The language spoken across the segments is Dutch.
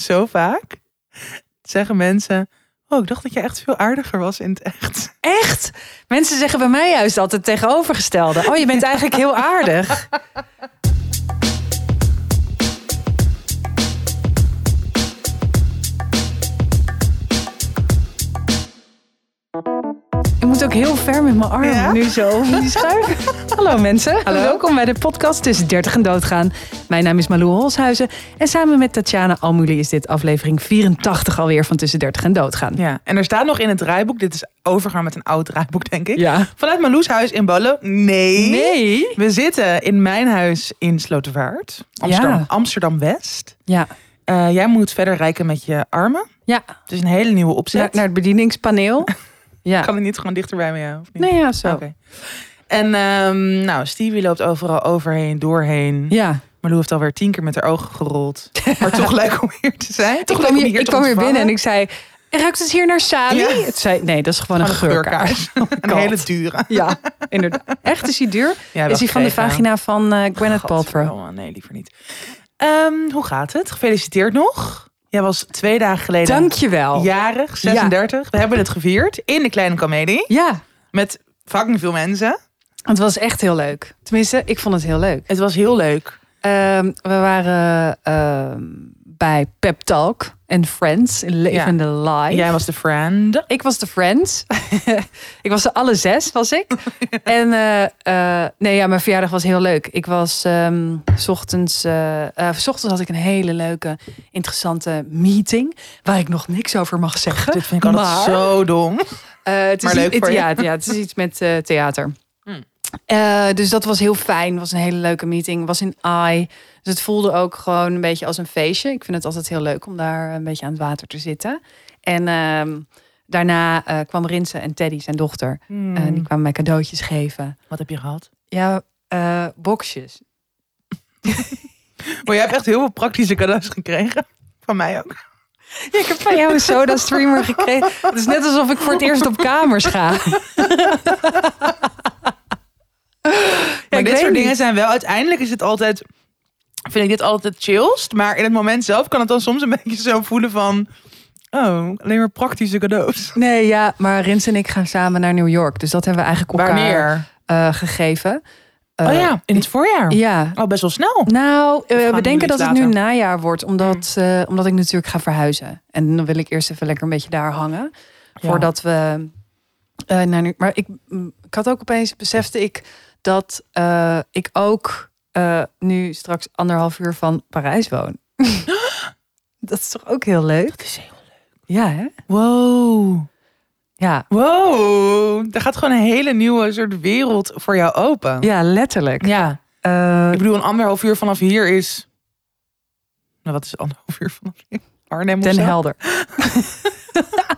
zo vaak zeggen mensen... Oh, ik dacht dat je echt veel aardiger was in het echt. Echt? Mensen zeggen bij mij juist altijd tegenovergestelde. Oh, je bent eigenlijk heel aardig. Ik moet ook heel ver met mijn arm Ja? nu zo over die schuif. Hallo mensen, Hallo. welkom bij de podcast Tussen 30 en Doodgaan. Mijn naam is Malou Holshuizen en samen met Tatjana Almuli is dit aflevering 84 alweer van Tussen 30 en Doodgaan. Ja, en er staat nog in het draaiboek... Dit is overgaan met een oud draaiboek, denk ik. Ja. Vanuit Marloes huis in Ballo. Nee. Nee. We zitten in mijn huis in Slotervaart. Amsterdam, Ja. Amsterdam-West. Ja. Eh, jij moet verder rijken met je armen. Ja, Het is een hele nieuwe opzet. naar, naar het bedieningspaneel. Ja. Kan het niet gewoon dichter bij of niet? Nee, ja, zo. Oké. En ehm, nou, Stevie loopt overal overheen, doorheen. Ja. Marlou heeft alweer tien keer met haar ogen gerold. Maar toch leuk om hier te zijn. Toch ik kwam hier, hier ik kwam hier binnen en ik zei... Ruikt het hier naar Sali? Ja. Het zei, nee, dat is gewoon een geurkaars. Een God. hele dure. Ja, inderdaad. Echt, is die duur? Ja, is die van de vagina van eh Gwyneth Paltrow? Nee, liever niet. Ehm, hoe gaat het? Gefeliciteerd nog. Jij was twee dagen geleden Dankjewel. jarig, 36. We hebben het gevierd in de Kleine Comedie. Ja, Met fucking veel mensen. het was echt heel leuk. Tenminste, ik vond het heel leuk. Het was heel leuk. Ehm, we waren ehm, bij Pep Talk en Friends in Levende Live. Jij was de friend. Ik was de Friends. ik was alle zes, was ik. en eh, eh, nee, ja, mijn verjaardag was heel leuk. Ik was ehm, s ochtends, eh, s ochtends had ik een hele leuke, interessante meeting. Waar ik nog niks over mag zeggen. Dit vind ik altijd Maar- zo dom. Het Maar is leuk iets- voor ja, ja, het is iets met theater. Eh, dus dat was heel fijn. Het was een hele leuke meeting. Het was in AI. Dus het voelde ook gewoon een beetje als een feestje. Ik vind het altijd heel leuk om daar een beetje aan het water te zitten. En ehm, daarna eh, kwam Rinse en Teddy, zijn dochter. Hmm. Die kwamen mij cadeautjes geven. Wat heb je gehad? Ja, eh boxjes. Maar jij hebt echt heel veel praktische cadeaus gekregen. Van mij ook. Ja, ik heb van jou een soda streamer gekregen. Het is net alsof ik voor het eerst op kamers ga. Maar ik dit soort dingen niet. zijn wel... Uiteindelijk is het altijd... Vind ik dit altijd chillst. Maar in het moment zelf kan het dan soms een beetje zo voelen van... Oh, alleen maar praktische cadeaus. Nee, ja, maar Rins en ik gaan samen naar New York. Dus dat hebben we eigenlijk elkaar eh, gegeven. Eh, oh ja, in het voorjaar. Ja. Oh, best wel snel. Nou, eh, we we denken dat het nu najaar wordt, omdat, eh, omdat ik natuurlijk ga verhuizen. En dan wil ik eerst even lekker een beetje daar hangen. Voordat we eh, naar nu. Maar ik, mm, ik had ook opeens besefte ik dat eh, ik ook eh, nu straks anderhalf uur van Parijs woon. dat is toch ook heel leuk? Dat is heel leuk. Ja, hè? Wow. Ja, Wow. Er gaat gewoon een hele nieuwe soort wereld voor jou open. ja letterlijk. Ja. Eh, Ik bedoel, een anderhalf uur vanaf hier is... Nou, wat is anderhalf uur vanaf hier? Arnhem of Den zo? Helder.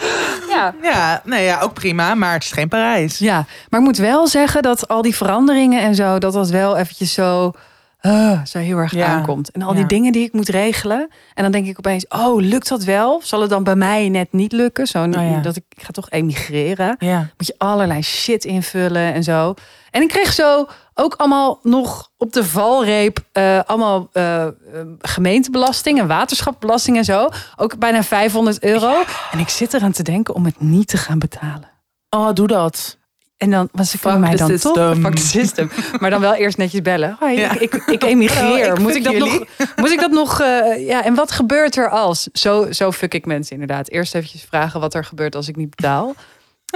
ja. Ja, nee, ja, ook prima, maar het is geen Parijs. ja, maar ik moet wel zeggen dat al die veranderingen en zo, dat dat wel eventjes zo, eh, zo heel erg Ja. aankomt. En al die Ja. dingen die ik moet regelen. En dan denk ik opeens, oh, lukt dat wel? Zal het dan bij mij net niet lukken? Zo, Oh ja. dat ik, ik ga toch emigreren. Ja. Moet je allerlei shit invullen en zo. En ik kreeg zo ook allemaal nog op de valreep eh, allemaal eh, gemeentebelasting en waterschapbelasting en zo. Ook bijna 500 euro. En ik zit eraan te denken om het niet te gaan betalen. Oh, doe dat. En dan was ik voor mij dan system. toch Fuck the system. Maar dan wel eerst netjes bellen. Hoi, Ja. ik, ik, ik emigreer. Ik moet, ik dat jullie. nog, moet ik dat nog? eh, ja, en wat gebeurt er als? Zo, zo fuck ik mensen inderdaad. Eerst eventjes vragen wat er gebeurt als ik niet betaal.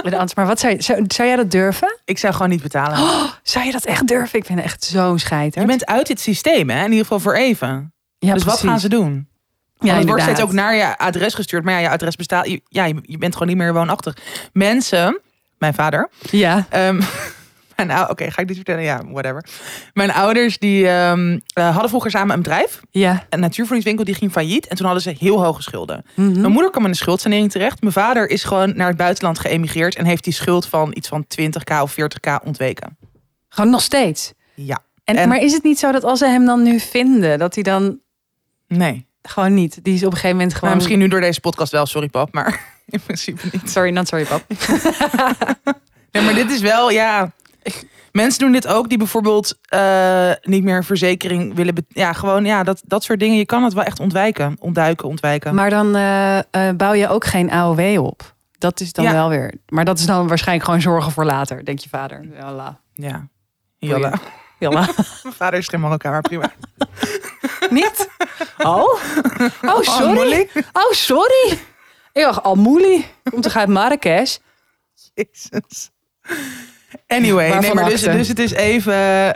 En anders, maar wat zou, zou, zou jij dat durven? Ik zou gewoon niet betalen. Zou je dat echt durven? Ik het echt zo'n scheiter. Je bent uit dit systeem, hè? In ieder geval voor even. ja, dus wat gaan ze doen? Ja, het wordt steeds ook naar je adres gestuurd. Maar ja, je adres bestaat. Ja, je, je bent gewoon niet meer woonachtig. Mensen, mijn vader. Ja, ehm, mijn ou- Oké, ga ik dit vertellen? Ja, whatever. Mijn ouders die ehm, eh, hadden vroeger samen een bedrijf. ja. Een natuurvoedingswinkel die ging failliet. En toen hadden ze heel hoge schulden. Mhm. Mijn moeder kwam in de schuldsanering terecht. Mijn vader is gewoon naar het buitenland geëmigreerd. En heeft die schuld van iets van 20k of 40k ontweken. Gewoon nog steeds. Ja. En, En- Maar is het niet zo dat als ze hem dan nu vinden, dat hij dan Nee. gewoon niet? Die is op een gegeven moment gewoon. Maar misschien nu door deze podcast wel, sorry pap. Maar in principe niet. Sorry, not sorry, pap. Nee, maar dit is wel, ja. Mensen doen dit ook die bijvoorbeeld eh, niet meer een verzekering willen. Ja, gewoon ja, dat, dat soort dingen. Je kan het wel echt ontwijken. Ontduiken, ontwijken. Maar dan eh, eh, bouw je ook geen AOW op. Dat is dan Ja. wel weer. Maar dat is dan waarschijnlijk gewoon zorgen voor later, denk je vader. Jalla. Ja. Jalla. Jalla. Mijn vader is geen Marokkaan, maar prima. Niet? Oh? Oh, sorry. moeilijk. Oh, sorry. Ik dacht, Almouli. Komt toch uit Marrakesh? Jezus. Anyway, nee, maar dus, dus het is even,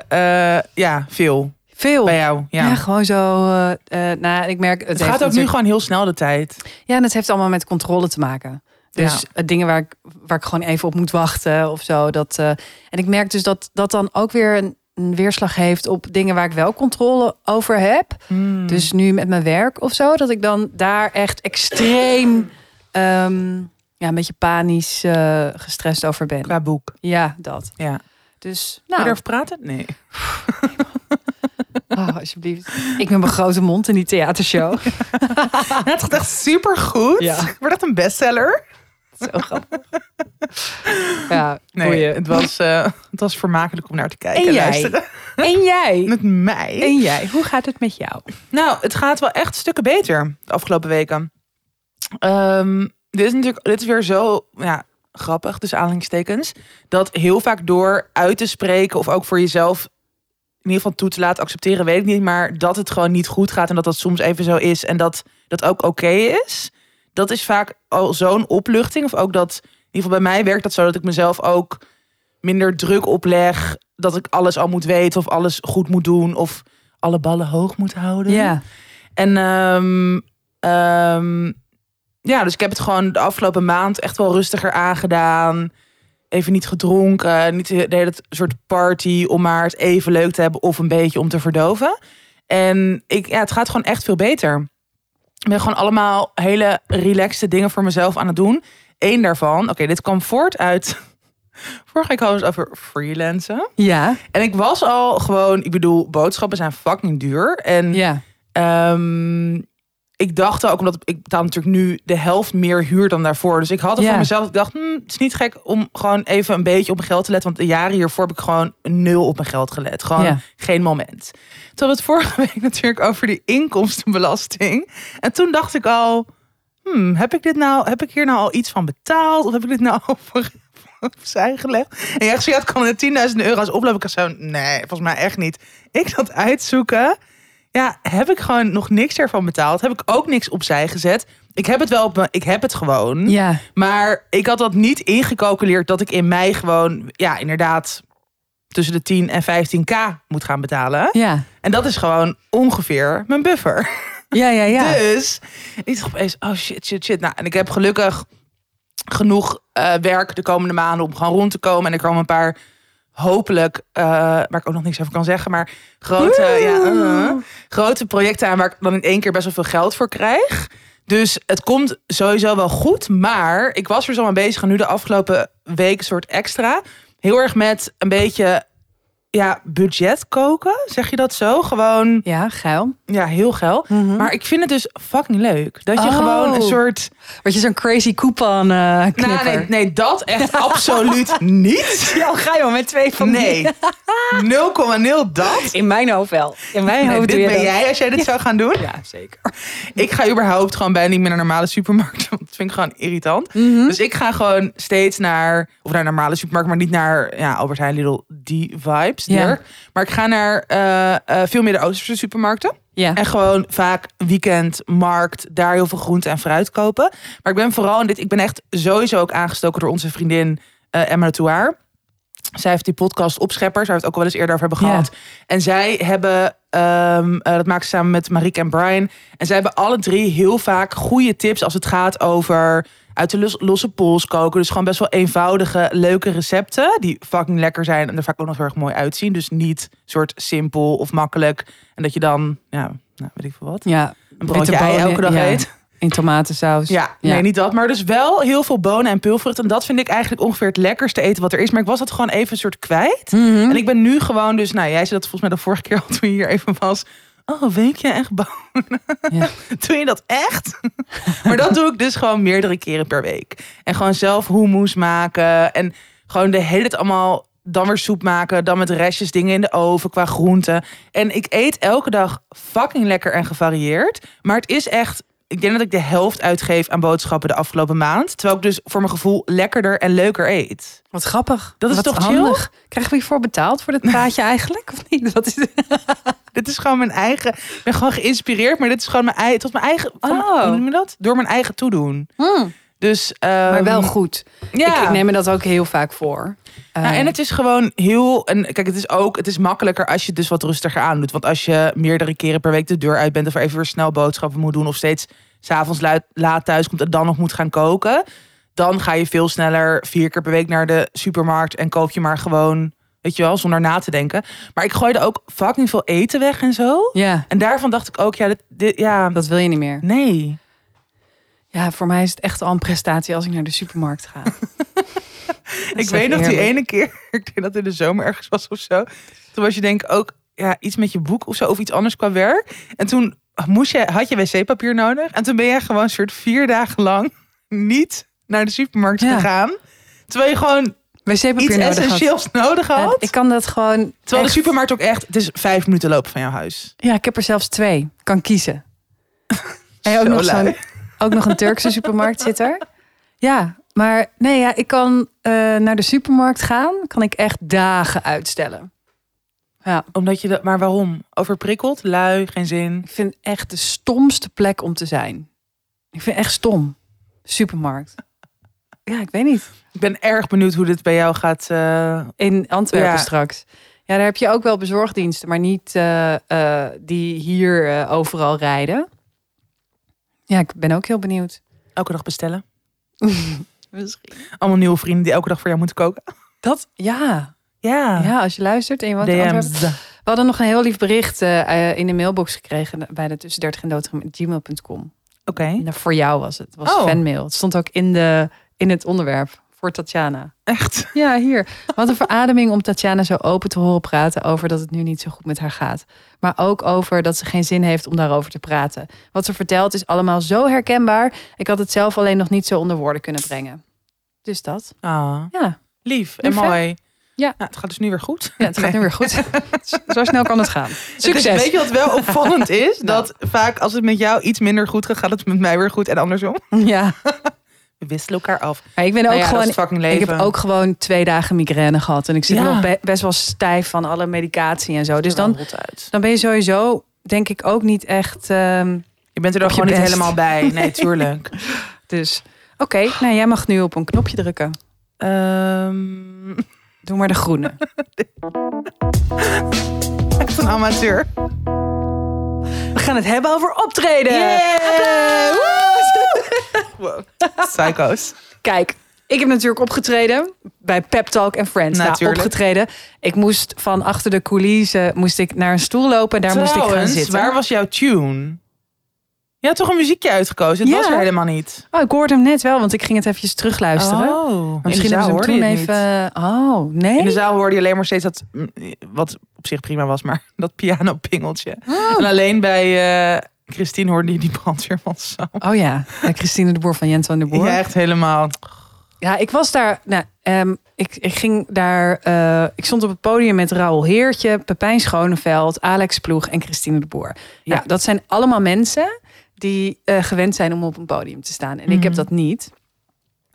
eh, ja, veel Veel. bij jou. Ja. Ja, gewoon zo. eh, eh, nou, ik merk. Het, het gaat ook nu gewoon heel snel de tijd. Ja, en het heeft allemaal met controle te maken. Dus Ja. dingen waar ik, waar ik gewoon even op moet wachten of zo. Dat, en ik merk dus dat dat dan ook weer een, een weerslag heeft op dingen waar ik wel controle over heb. Hmm. Dus nu met mijn werk of zo, dat ik dan daar echt extreem ehm, ja, een beetje panisch eh, gestrest over ben. Qua boek. Ja, dat. Ja. Dus nou, erover praten? Nee. oh, alsjeblieft. Ik met mijn grote mond in die theatershow. het gaat echt super goed. Ja. Wordt echt een bestseller. Zo grappig. Ja, Nee, het was, eh, het was vermakelijk om naar te kijken En en jij? luisteren. En jij? Met mij. En jij? Hoe gaat het met jou? Nou, het gaat wel echt stukken beter de afgelopen weken. Ehm, dit is natuurlijk dit is weer zo ja, grappig, dus aanhalingstekens. Dat heel vaak door uit te spreken of ook voor jezelf in ieder geval toe te laten accepteren, weet ik niet. Maar dat het gewoon niet goed gaat en dat dat soms even zo is en dat dat ook oké is. Dat is vaak al zo'n opluchting. Of ook dat, in ieder geval bij mij werkt dat zo dat ik mezelf ook minder druk opleg. Dat ik alles al moet weten of alles goed moet doen of alle ballen hoog moet houden. Ja. En ehm, ehm, ja, dus ik heb het gewoon de afgelopen maand echt wel rustiger aangedaan. Even niet gedronken, niet de hele soort party om maar het even leuk te hebben of een beetje om te verdoven. En ik, ja, het gaat gewoon echt veel beter. Ik ben gewoon allemaal hele relaxte dingen voor mezelf aan het doen. Eén daarvan, oké, dit kwam voort uit. Vorige week hadden we het over freelancen. Ja. En ik was al gewoon, ik bedoel, boodschappen zijn fucking duur. En Ja. Ehm, ik dacht ook, omdat ik betaal natuurlijk nu de helft meer huur dan daarvoor. Dus ik had het Ja. voor mezelf. Ik dacht, hm, het is niet gek om gewoon even een beetje op mijn geld te letten. Want de jaren hiervoor heb ik gewoon nul op mijn geld gelet. Gewoon Ja. geen moment. Toen het vorige week natuurlijk over die inkomstenbelasting. En toen dacht ik al, hmm, heb ik dit nou, heb ik hier nou al iets van betaald? Of heb ik dit nou voor, opzij gelegd? En jij zegt, kan het 10.000 euro's oplopen? Ik zo, nee, volgens mij echt niet. Ik dat uitzoeken. Ja, heb ik gewoon nog niks ervan betaald. Heb ik ook niks opzij gezet. Ik heb het wel op me, ik heb het gewoon. Ja. Maar ik had dat niet ingecalculeerd dat ik in mei gewoon, ja, inderdaad tussen de 10 en 15k moet gaan betalen. Ja. En dat is gewoon ongeveer mijn buffer. Ja, ja, ja. Dus ik dacht opeens, oh shit, shit, shit. Nou, en ik heb gelukkig genoeg eh, werk de komende maanden om gewoon rond te komen. En er komen een paar, hopelijk, eh, waar ik ook nog niks over kan zeggen, maar grote, ja, eh, grote projecten aan waar ik dan in één keer best wel veel geld voor krijg. Dus het komt sowieso wel goed. Maar ik was er zo mee bezig en nu de afgelopen week een soort extra. Heel erg met een beetje ja, budget koken. Zeg je dat zo? Gewoon Ja, geil. ja, heel geil. Maar ik vind het dus fucking leuk. Dat je Oh. gewoon een soort... Word je zo'n crazy coupon eh knipper? Nou, nee, nee, dat echt absoluut niet. Ja, ga je wel met twee van Nee. die. 0,0 dat. In mijn hoofd wel. In mijn Nee, hoofd dit ben dat. jij als jij dit zou gaan doen. Ja, zeker. Ik ga überhaupt gewoon bijna niet meer naar normale supermarkten. Want dat vind ik gewoon irritant. Mhm. Dus ik ga gewoon steeds naar... Of naar normale supermarkt, maar niet naar ja, Albert Heijn, Lidl, die vibes. Ja. Maar ik ga naar eh, eh, veel meer de Oosterse supermarkten. Ja. En gewoon vaak weekend, markt, daar heel veel groente en fruit kopen. Maar ik ben vooral in dit, ik ben echt sowieso ook aangestoken door onze vriendin eh, Emma de Touar. Zij heeft die podcast Opscheppers, waar we het ook al wel eens eerder over hebben Ja. gehad. En zij hebben, ehm, eh, dat maken ze samen met Marieke en Brian. En zij hebben alle drie heel vaak goede tips als het gaat over uit de los- losse pols koken. Dus gewoon best wel eenvoudige, leuke recepten. Die fucking lekker zijn en er vaak ook nog heel erg mooi uitzien. Dus niet soort simpel of makkelijk. En dat je dan, ja, nou, weet ik veel wat. Ja. Een broodje ei elke dag ja. eet. In tomatensaus. Ja, nee, niet dat. Maar dus wel heel veel bonen en pulvrucht. En dat vind ik eigenlijk ongeveer het lekkerste eten wat er is. Maar ik was dat gewoon even een soort kwijt. Mhm. En ik ben nu gewoon dus... Nou, jij zei dat volgens mij de vorige keer al toen je hier even was. Oh, weet je echt bonen? Ja. Doe je dat echt? maar dat doe ik dus gewoon meerdere keren per week. En gewoon zelf hummus maken. En gewoon de hele tijd allemaal dan weer soep maken, dan met restjes dingen in de oven qua groenten. En ik eet elke dag fucking lekker en gevarieerd. Maar het is echt, ik denk dat ik de helft uitgeef aan boodschappen de afgelopen maand. Terwijl ik dus voor mijn gevoel lekkerder en leuker eet. Wat grappig. Dat is Wat toch chill? handig. Krijgen we hiervoor betaald voor dit praatje eigenlijk? Of niet? Wat is? Dit is gewoon mijn eigen. Ik ben gewoon geïnspireerd, maar dit is gewoon mijn eigen. Tot mijn eigen. Oh. Hoe noem je dat? Door mijn eigen toedoen. Dus. Maar ehm, wel goed. Ja. Ik, ik neem me dat ook heel vaak voor. Nou, Eh, en het is gewoon heel. En kijk, het is ook. Het is makkelijker als je het dus wat rustiger aandoet. Want als je meerdere keren per week de deur uit bent. of even weer snel boodschappen moet doen. of steeds s'avonds laat, laat thuis komt en dan nog moet gaan koken. dan ga je veel sneller vier keer per week naar de supermarkt. en koop je maar gewoon. Weet je wel, zonder na te denken. Maar ik gooide ook fucking veel eten weg en zo. Ja, En daarvan dacht ik ook, ja, dit, dit, ja, dat wil je niet meer. nee. Ja, voor mij is het echt al een prestatie als ik naar de supermarkt ga. Ik weet nog die ene keer, ik denk dat het in de zomer ergens was of zo. Toen was je denk ik ook ja, iets met je boek of zo, of iets anders qua werk. En toen moest je, had je wc-papier nodig. En toen ben jij gewoon een soort vier dagen lang niet naar de supermarkt Ja. gegaan. Terwijl je gewoon Wc-papier iets nodig had. nodig Ja, had. ik kan dat gewoon. Terwijl echt- de supermarkt ook echt, het is vijf minuten lopen van jouw huis. Ja, ik heb er zelfs twee. Kan kiezen. En ook Zo nog, zo'n, ook nog een Turkse supermarkt zit er. Ja, maar nee, ja, ik kan eh, naar de supermarkt gaan. Kan ik echt dagen uitstellen. Ja, Omdat je dat, maar waarom? Overprikkeld, lui, geen zin. ik vind echt de stomste plek om te zijn. Ik vind echt stom. Supermarkt. Ja, ik weet niet. Ik ben erg benieuwd hoe dit bij jou gaat. eh, In Antwerpen Ja. straks. Ja, daar heb je ook wel bezorgdiensten, maar niet eh, die hier overal rijden. Ja, ik ben ook heel benieuwd. elke dag bestellen. Misschien. Allemaal nieuwe vrienden die elke dag voor jou moeten koken. Dat, ja. Ja. Ja, als je luistert en je woont. DM's. We hadden nog een heel lief bericht eh, eh, in de mailbox gekregen bij de tussen 30 en dood gmail.com. Oké. Nou, voor jou was het. Het was Oh. fanmail. Het stond ook in, de, in het onderwerp voor Tatjana. Echt. Ja, hier. Wat een verademing om Tatjana zo open te horen praten over dat het nu niet zo goed met haar gaat. Maar ook over dat ze geen zin heeft om daarover te praten. Wat ze vertelt is allemaal zo herkenbaar. Ik had het zelf alleen nog niet zo onder woorden kunnen brengen. Dus dat. Ah, Ja, lief en Lief, mooi. Ja. Nou, het gaat dus nu weer goed. ja het gaat nu weer goed. zo snel kan het gaan. Succes. weet je wat wel opvallend is? Nou. Dat vaak als het met jou iets minder goed gaat, gaat het met mij weer goed en andersom. Ja, We wisselen elkaar af. maar ik ben ook Nou ja, dat gewoon. Ik heb ook gewoon twee dagen migraine gehad. En ik zit Ja. nog be- best wel stijf van alle medicatie en zo. Dus dan, dan ben je sowieso, denk ik, ook niet echt. ehm, Je bent er je gewoon niet helemaal bij. Nee, tuurlijk. dus oké, nou jij mag nu op een knopje drukken. Ehm, Doe maar de groene. echt een amateur. We gaan het hebben over optreden. Yeah! Wow. Psycho's. Kijk, ik heb natuurlijk opgetreden bij Pep Talk en Friends. Nou, Natuurlijk. opgetreden. Ik moest van achter de coulissen moest ik naar een stoel lopen. Daar moest ik gaan zitten. waar was jouw tune? Je had toch een muziekje uitgekozen? Het Ja. was er helemaal niet. Oh, ik hoorde hem net wel, want ik ging het eventjes terugluisteren. Oh, misschien in de hebben zaal ze hem hoorde toen je het niet. even. Oh, nee. In de zaal hoorde je alleen maar steeds dat, mm, wat op zich prima was, maar dat piano-pingeltje. Oh. En alleen bij eh, Christine hoorde je die brandweermanszang. Oh ja, Ja, Christine de Boer van Jens van de Boer. Ja, Ja, echt helemaal. ik was daar. Nou, ehm, ik, ik ging daar. eh, ik stond op het podium met Raoul Heertje, Pepijn Schoneveld, Alex Ploeg en Christine de Boer. Ja, Ja. dat zijn allemaal mensen die eh, gewend zijn om op een podium te staan. En ik heb Mhm. dat niet.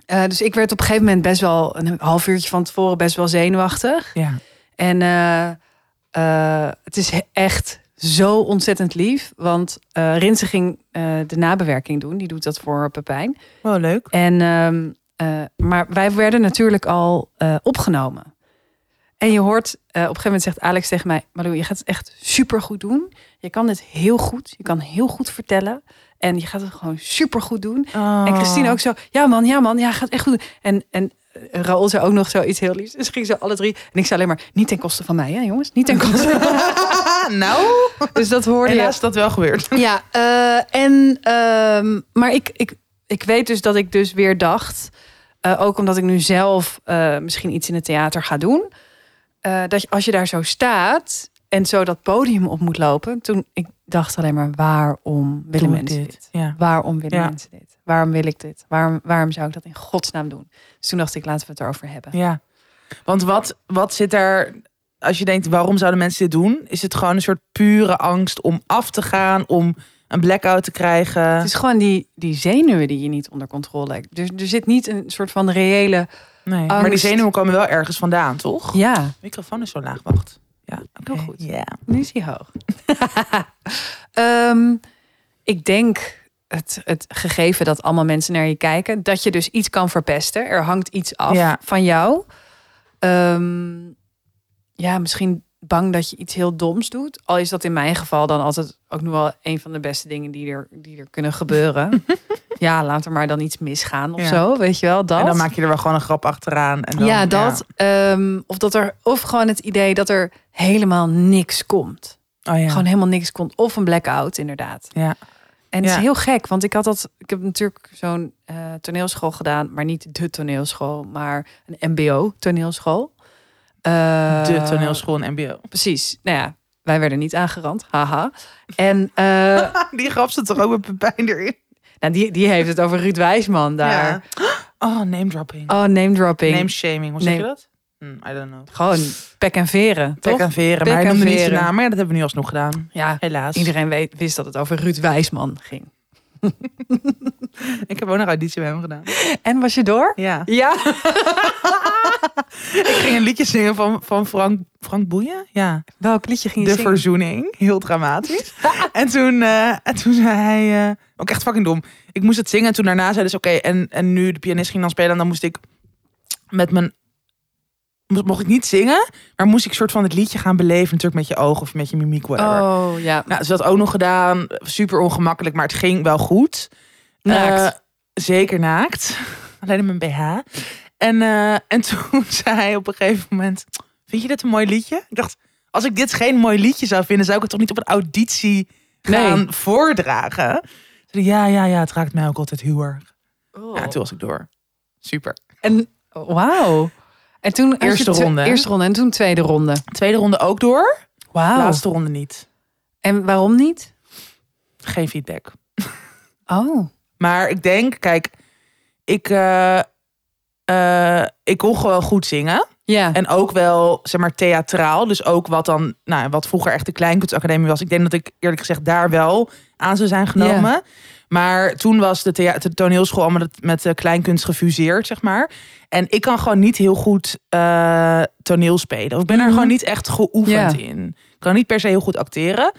Eh, dus ik werd op een gegeven moment best wel een half uurtje van tevoren best wel zenuwachtig. Ja. En het is echt zo ontzettend lief. Want eh Rinse ging eh, de nabewerking doen. Die doet dat voor Pepijn. Wel leuk. En, ehm, eh, maar wij werden natuurlijk al opgenomen. En je hoort, op een gegeven moment zegt Alex tegen mij... Malou, je gaat het echt super goed doen. Je kan dit heel goed. Je kan heel goed vertellen. En je gaat het gewoon super goed doen. Oh. En Christine ook zo, ja man, ja man, ja, gaat echt goed. En, en Raoul zei ook nog zoiets heel liefs. Dus ging zo alle drie. En ik zei alleen maar, niet ten koste van mij, hè jongens? Niet ten koste. nou, dus dat hoorde helaas je. is dat wel gebeurd. Ja, eh, en, ehm, maar ik, ik, ik weet dus dat ik dus weer dacht, eh, ook omdat ik nu zelf eh, misschien iets in het theater ga doen, dat je, als je daar zo staat en zo dat podium op moet lopen, toen ik dacht alleen maar, waarom willen Doe mensen dit? dit. Ja. Waarom willen Ja. mensen dit? Waarom wil ik dit? Waarom, waarom zou ik dat in godsnaam doen? Dus toen dacht ik, laten we het erover hebben. ja. Want wat, wat zit er, als je denkt, waarom zouden mensen dit doen? Is het gewoon een soort pure angst om af te gaan, om een blackout te krijgen? Het is gewoon die, die zenuwen die je niet onder controle hebt. Dus er zit niet een soort van reële... Nee, maar die zenuwen komen wel ergens vandaan, toch? Ja, De microfoon is zo laag, wacht. Ja. Heel goed. Ja. nu is hij hoog. Ehm, ik denk het, het gegeven dat allemaal mensen naar je kijken, dat je dus iets kan verpesten. Er hangt iets af Ja. van jou. Ehm, ja, misschien bang dat je iets heel doms doet. Al is dat in mijn geval dan altijd ook nog wel een van de beste dingen die er, die er kunnen gebeuren. ja, laat er maar dan iets misgaan of Ja. zo, weet je wel. Dat. En dan maak je er wel gewoon een grap achteraan. En dan, ja, dat. ehm, of dat er, of gewoon het idee dat er helemaal niks komt. Oh ja. Gewoon helemaal niks komt. Of een blackout, inderdaad. ja. En het is heel gek, want ik had dat. Ik heb natuurlijk zo'n eh, toneelschool gedaan, maar niet de toneelschool, maar een MBO-toneelschool. Eh, De toneelschool en MBO. Precies. Nou ja, wij werden niet aangerand. Haha. En eh, Die grap zit toch ook met Pepijn erin? nou, die, die heeft het over Ruud Wijsman daar. Ja. Oh, name dropping. Oh, name dropping. Name shaming, hoe zeg Name- je dat? Hm, I don't know. Gewoon pek en veren, Pek toch? en veren, Pek maar hij noemde niet zijn veren. naam. Maar ja, dat hebben we nu alsnog gedaan. Ja, Helaas. iedereen weet, wist dat het over Ruud Wijsman ging. Ik heb ook nog auditie bij hem gedaan. En was je door? Ja. Ja. Ik ging een liedje zingen van, van Frank, Frank Boeien. Ja. Welk liedje ging je De zingen? verzoening. Heel dramatisch. en, toen, eh, en toen zei hij... eh, ook echt fucking dom. Ik moest het zingen en toen daarna zei dus oké. en, en nu de pianist ging dan spelen. En dan moest ik met mijn... mo- Mocht ik niet zingen, maar moest ik soort van het liedje gaan beleven. Natuurlijk met je ogen of met je mimiek, whatever. Oh, ja. Nou, ze had ook nog gedaan. Super ongemakkelijk, maar het ging wel goed. Naakt. Eh, zeker naakt. Alleen in mijn BH. En, eh, en toen zei hij op een gegeven moment... Vind je dit een mooi liedje? Ik dacht, als ik dit geen mooi liedje zou vinden... zou ik het toch niet op een auditie gaan voordragen? Zei Ja, ja, ja, het raakt mij ook altijd heel erg. Oh. Ja, toen was ik door. Super. En wauw. En toen Eerste ronde? Eerste ronde en toen tweede ronde. Tweede ronde ook door. Wauw. Laatste ronde niet. En waarom niet? Geen feedback. Oh. Maar ik denk, kijk, ik, eh, eh, ik kon gewoon goed zingen. Ja. En ook wel, zeg maar, theatraal. Dus ook wat dan, nou, wat vroeger echt de Kleinkunstacademie was. Ik denk dat ik eerlijk gezegd daar wel aan zou zijn genomen. Maar toen was de, toneelschool allemaal met- de kleinkunst gefuseerd, zeg maar. En ik kan gewoon niet heel goed eh, toneel spelen. Of ik ben er Mhm. gewoon niet echt geoefend in. Ik kan niet per se heel goed acteren.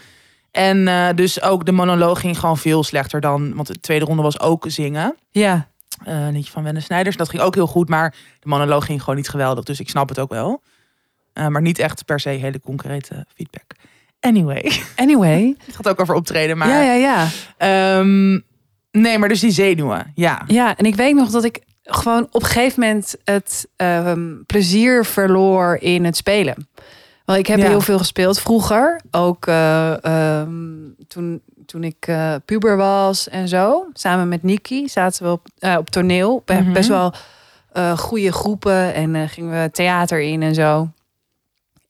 En eh, dus ook de monoloog ging gewoon veel slechter dan... Want de tweede ronde was ook zingen. Ja. Eh, een liedje van Wenne Snijders. Dat ging ook heel goed, maar de monoloog ging gewoon niet geweldig. Dus ik snap het ook wel. Eh, maar niet echt per se hele concrete feedback. Anyway, Anyway. het gaat ook over optreden. Maar, Ja, ja, ja. ehm, nee, maar dus die zenuwen. Ja. Ja, en ik weet nog dat ik gewoon op een gegeven moment het ehm, plezier verloor in het spelen. Want ik heb Ja. heel veel gespeeld vroeger. Ook eh, ehm, toen, toen ik eh, puber was en zo. Samen met Nikki zaten we op, eh, op toneel. Be- Mhm. Best wel eh goede groepen. En eh, gingen we theater in en zo.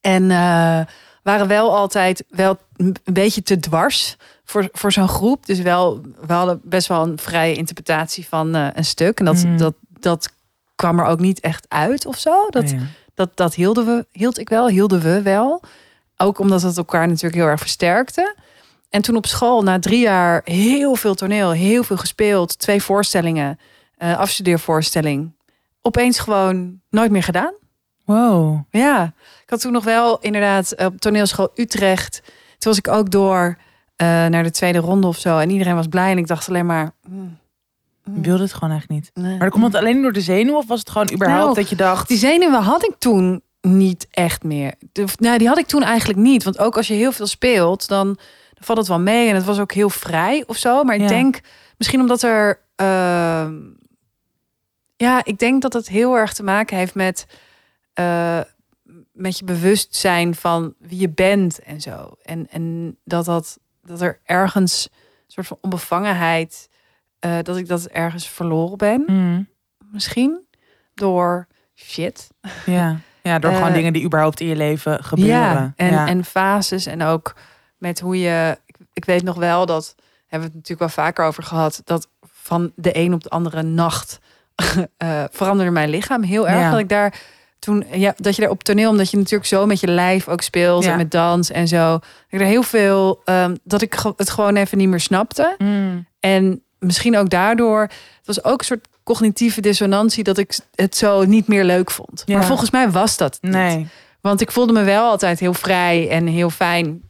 En eh, waren wel altijd wel een beetje te dwars voor, voor zo'n groep. Dus wel, we hadden best wel een vrije interpretatie van eh, een stuk. En dat, Mm. dat, dat kwam er ook niet echt uit of zo. Dat, Ja. dat, dat hielden we, hield ik wel, hielden we wel. Ook omdat het elkaar natuurlijk heel erg versterkte. En toen op school, na drie jaar, heel veel toneel, heel veel gespeeld. Twee voorstellingen, eh afstudeervoorstelling. Opeens gewoon nooit meer gedaan. Wow. Ja, ik had toen nog wel inderdaad op toneelschool Utrecht. Toen was ik ook door eh, naar de tweede ronde of zo. En iedereen was blij. En ik dacht alleen maar... mm, Ik wilde het gewoon eigenlijk niet. nee. Maar dan komt het alleen door de zenuw? Of was het gewoon überhaupt Nou, dat je dacht... Die zenuwen had ik toen niet echt meer. De, nou, die had ik toen eigenlijk niet. Want ook als je heel veel speelt, dan, dan valt het wel mee. En het was ook heel vrij of zo. Maar ik Ja. denk misschien omdat er. ehm, ja, ik denk dat het heel erg te maken heeft met. Eh, met je bewustzijn van wie je bent en zo. En, en dat, dat, dat er ergens een soort van onbevangenheid. eh, dat ik dat ergens verloren ben, Mm, misschien. Door shit. ja. ja, door Eh, gewoon dingen die überhaupt in je leven gebeuren. Ja, en, ja. en fases en ook met hoe je. Ik, ik weet nog wel dat hebben we het natuurlijk wel vaker over gehad. Dat van de een op de andere nacht veranderde mijn lichaam heel erg. Ja. Dat ik daar toen, ja, dat je er op toneel, omdat je natuurlijk zo met je lijf ook speelt Ja. en met dans en zo. Ik er heel veel, ehm, dat ik het gewoon even niet meer snapte. Mm. En misschien ook daardoor, het was ook een soort cognitieve dissonantie dat ik het zo niet meer leuk vond. Ja. Maar volgens mij was dat niet. Nee. Want ik voelde me wel altijd heel vrij en heel fijn.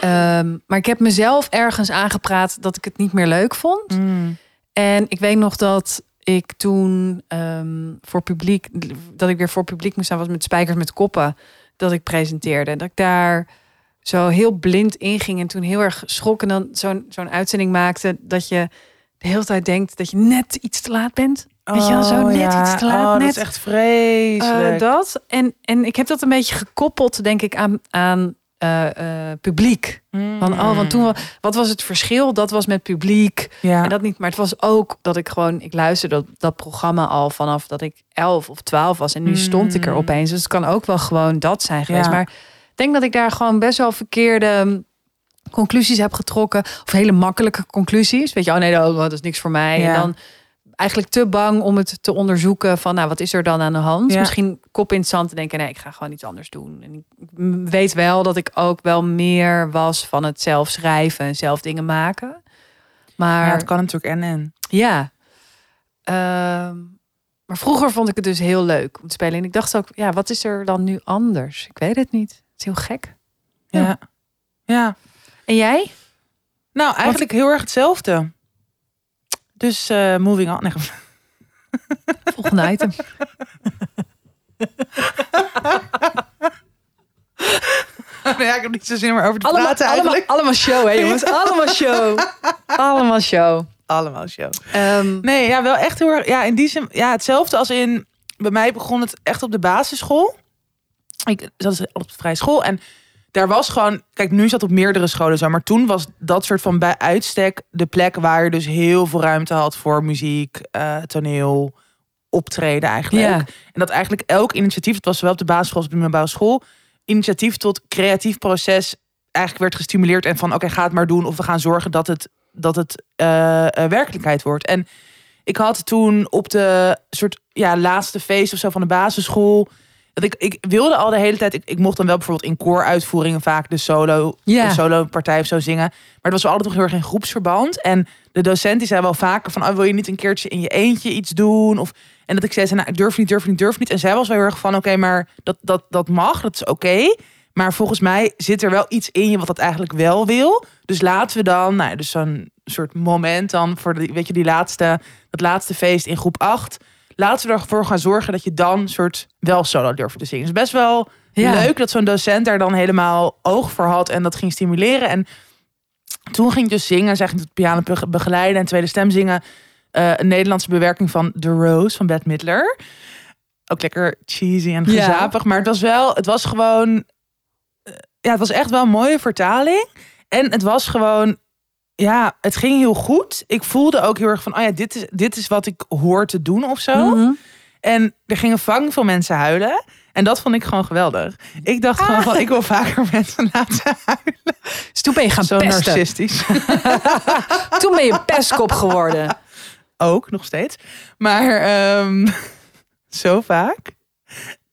Ehm, maar ik heb mezelf ergens aangepraat dat ik het niet meer leuk vond. Mm. En ik weet nog dat ik toen ehm, voor publiek, dat ik weer voor publiek moest staan, was met spijkers met koppen, dat ik presenteerde. Dat ik daar zo heel blind in ging en toen heel erg schrok en dan zo'n zo'n uitzending maakte dat je de hele tijd denkt dat je net iets te laat bent. Weet je wel, zo net ja. iets te laat, Oh, dat net. is echt vreselijk. Eh, dat. En, en ik heb dat een beetje gekoppeld, denk ik, aan, aan eh, eh, publiek. Van, oh, want toen, wa- wat was het verschil? Dat was met publiek. Ja. En dat niet, maar het was ook dat ik gewoon, ik luisterde dat, dat programma al vanaf dat ik elf of twaalf was. En nu stond ik er Mm. opeens. Dus het kan ook wel gewoon dat zijn geweest. Ja. Maar ik denk dat ik daar gewoon best wel verkeerde mm, conclusies heb getrokken. Of hele makkelijke conclusies. Weet je, oh nee, dat, dat is niks voor mij. Ja. En dan eigenlijk te bang om het te onderzoeken van, nou, wat is er dan aan de hand? Ja. Misschien kop in het zand te denken, nee, ik ga gewoon iets anders doen. En ik weet wel dat ik ook wel meer was van het zelf schrijven en zelf dingen maken. Maar ja, het kan natuurlijk en en. ja. Ehm, maar vroeger vond ik het dus heel leuk om te spelen. En ik dacht ook, ja, wat is er dan nu anders? Ik weet het niet. Het is heel gek. Ja. Ja. ja. En jij? Nou, eigenlijk heel erg hetzelfde. Dus eh, moving on. Nee, Volgende item. nou ja, ik heb niet zo zin om erover te Allemaal, praten allemaal, eigenlijk. allemaal show, hè jongens? Allemaal show. Allemaal show. Allemaal show. Ehm, Nee, ja, wel echt heel erg. Ja, in die zin, ja, hetzelfde als in. Bij mij begon het echt op de basisschool. Ik zat op de vrije school en daar was gewoon. Kijk, nu zat op meerdere scholen zo, maar toen was dat soort van bij uitstek de plek waar je dus heel veel ruimte had voor muziek, eh, toneel, optreden eigenlijk. Ja. En dat eigenlijk elk initiatief, het was zowel op de basisschool als op de middelbare school, initiatief tot creatief proces eigenlijk werd gestimuleerd en van oké, ga het maar doen of we gaan zorgen dat het dat het eh, eh, werkelijkheid wordt. En ik had toen op de soort ja, laatste feest of zo van de basisschool. Dat ik, ik wilde al de hele tijd. Ik, ik mocht dan wel bijvoorbeeld in kooruitvoeringen vaak de solo, Ja. de solo partij of zo zingen. Maar het was wel altijd nog heel erg in groepsverband. En de docent die zei wel vaker van, oh, wil je niet een keertje in je eentje iets doen? Of en dat ik zei, nou, ik durf niet, durf niet, durf niet. En zij was wel heel erg van, oké, maar dat, dat, dat mag, dat is oké. Maar volgens mij zit er wel iets in je wat dat eigenlijk wel wil. Dus laten we dan, nou, dus zo'n soort moment dan voor de, weet je, die laatste, dat laatste feest in groep 8. Laten we ervoor gaan zorgen dat je dan soort wel solo durft te zingen. Het is best wel Ja. leuk dat zo'n docent daar dan helemaal oog voor had en dat ging stimuleren. En toen ging ik dus zingen, zeg ik het piano be- begeleiden en tweede stem zingen. Eh, een Nederlandse bewerking van The Rose van Bette Midler. Ook lekker cheesy en Ja. gezapig, maar het was wel, het was gewoon, eh, ja, het was echt wel een mooie vertaling. En het was gewoon, ja, het ging heel goed. Ik voelde ook heel erg van, oh ja, dit is, dit is wat ik hoor te doen of zo. mhm. En er gingen vang veel mensen huilen. En dat vond ik gewoon geweldig. Ik dacht gewoon van, ik wil vaker mensen laten huilen. Dus toen ben je gaan Zo pesten. narcistisch. Toen ben je pestkop geworden. Ook, nog steeds. Maar ehm, zo vaak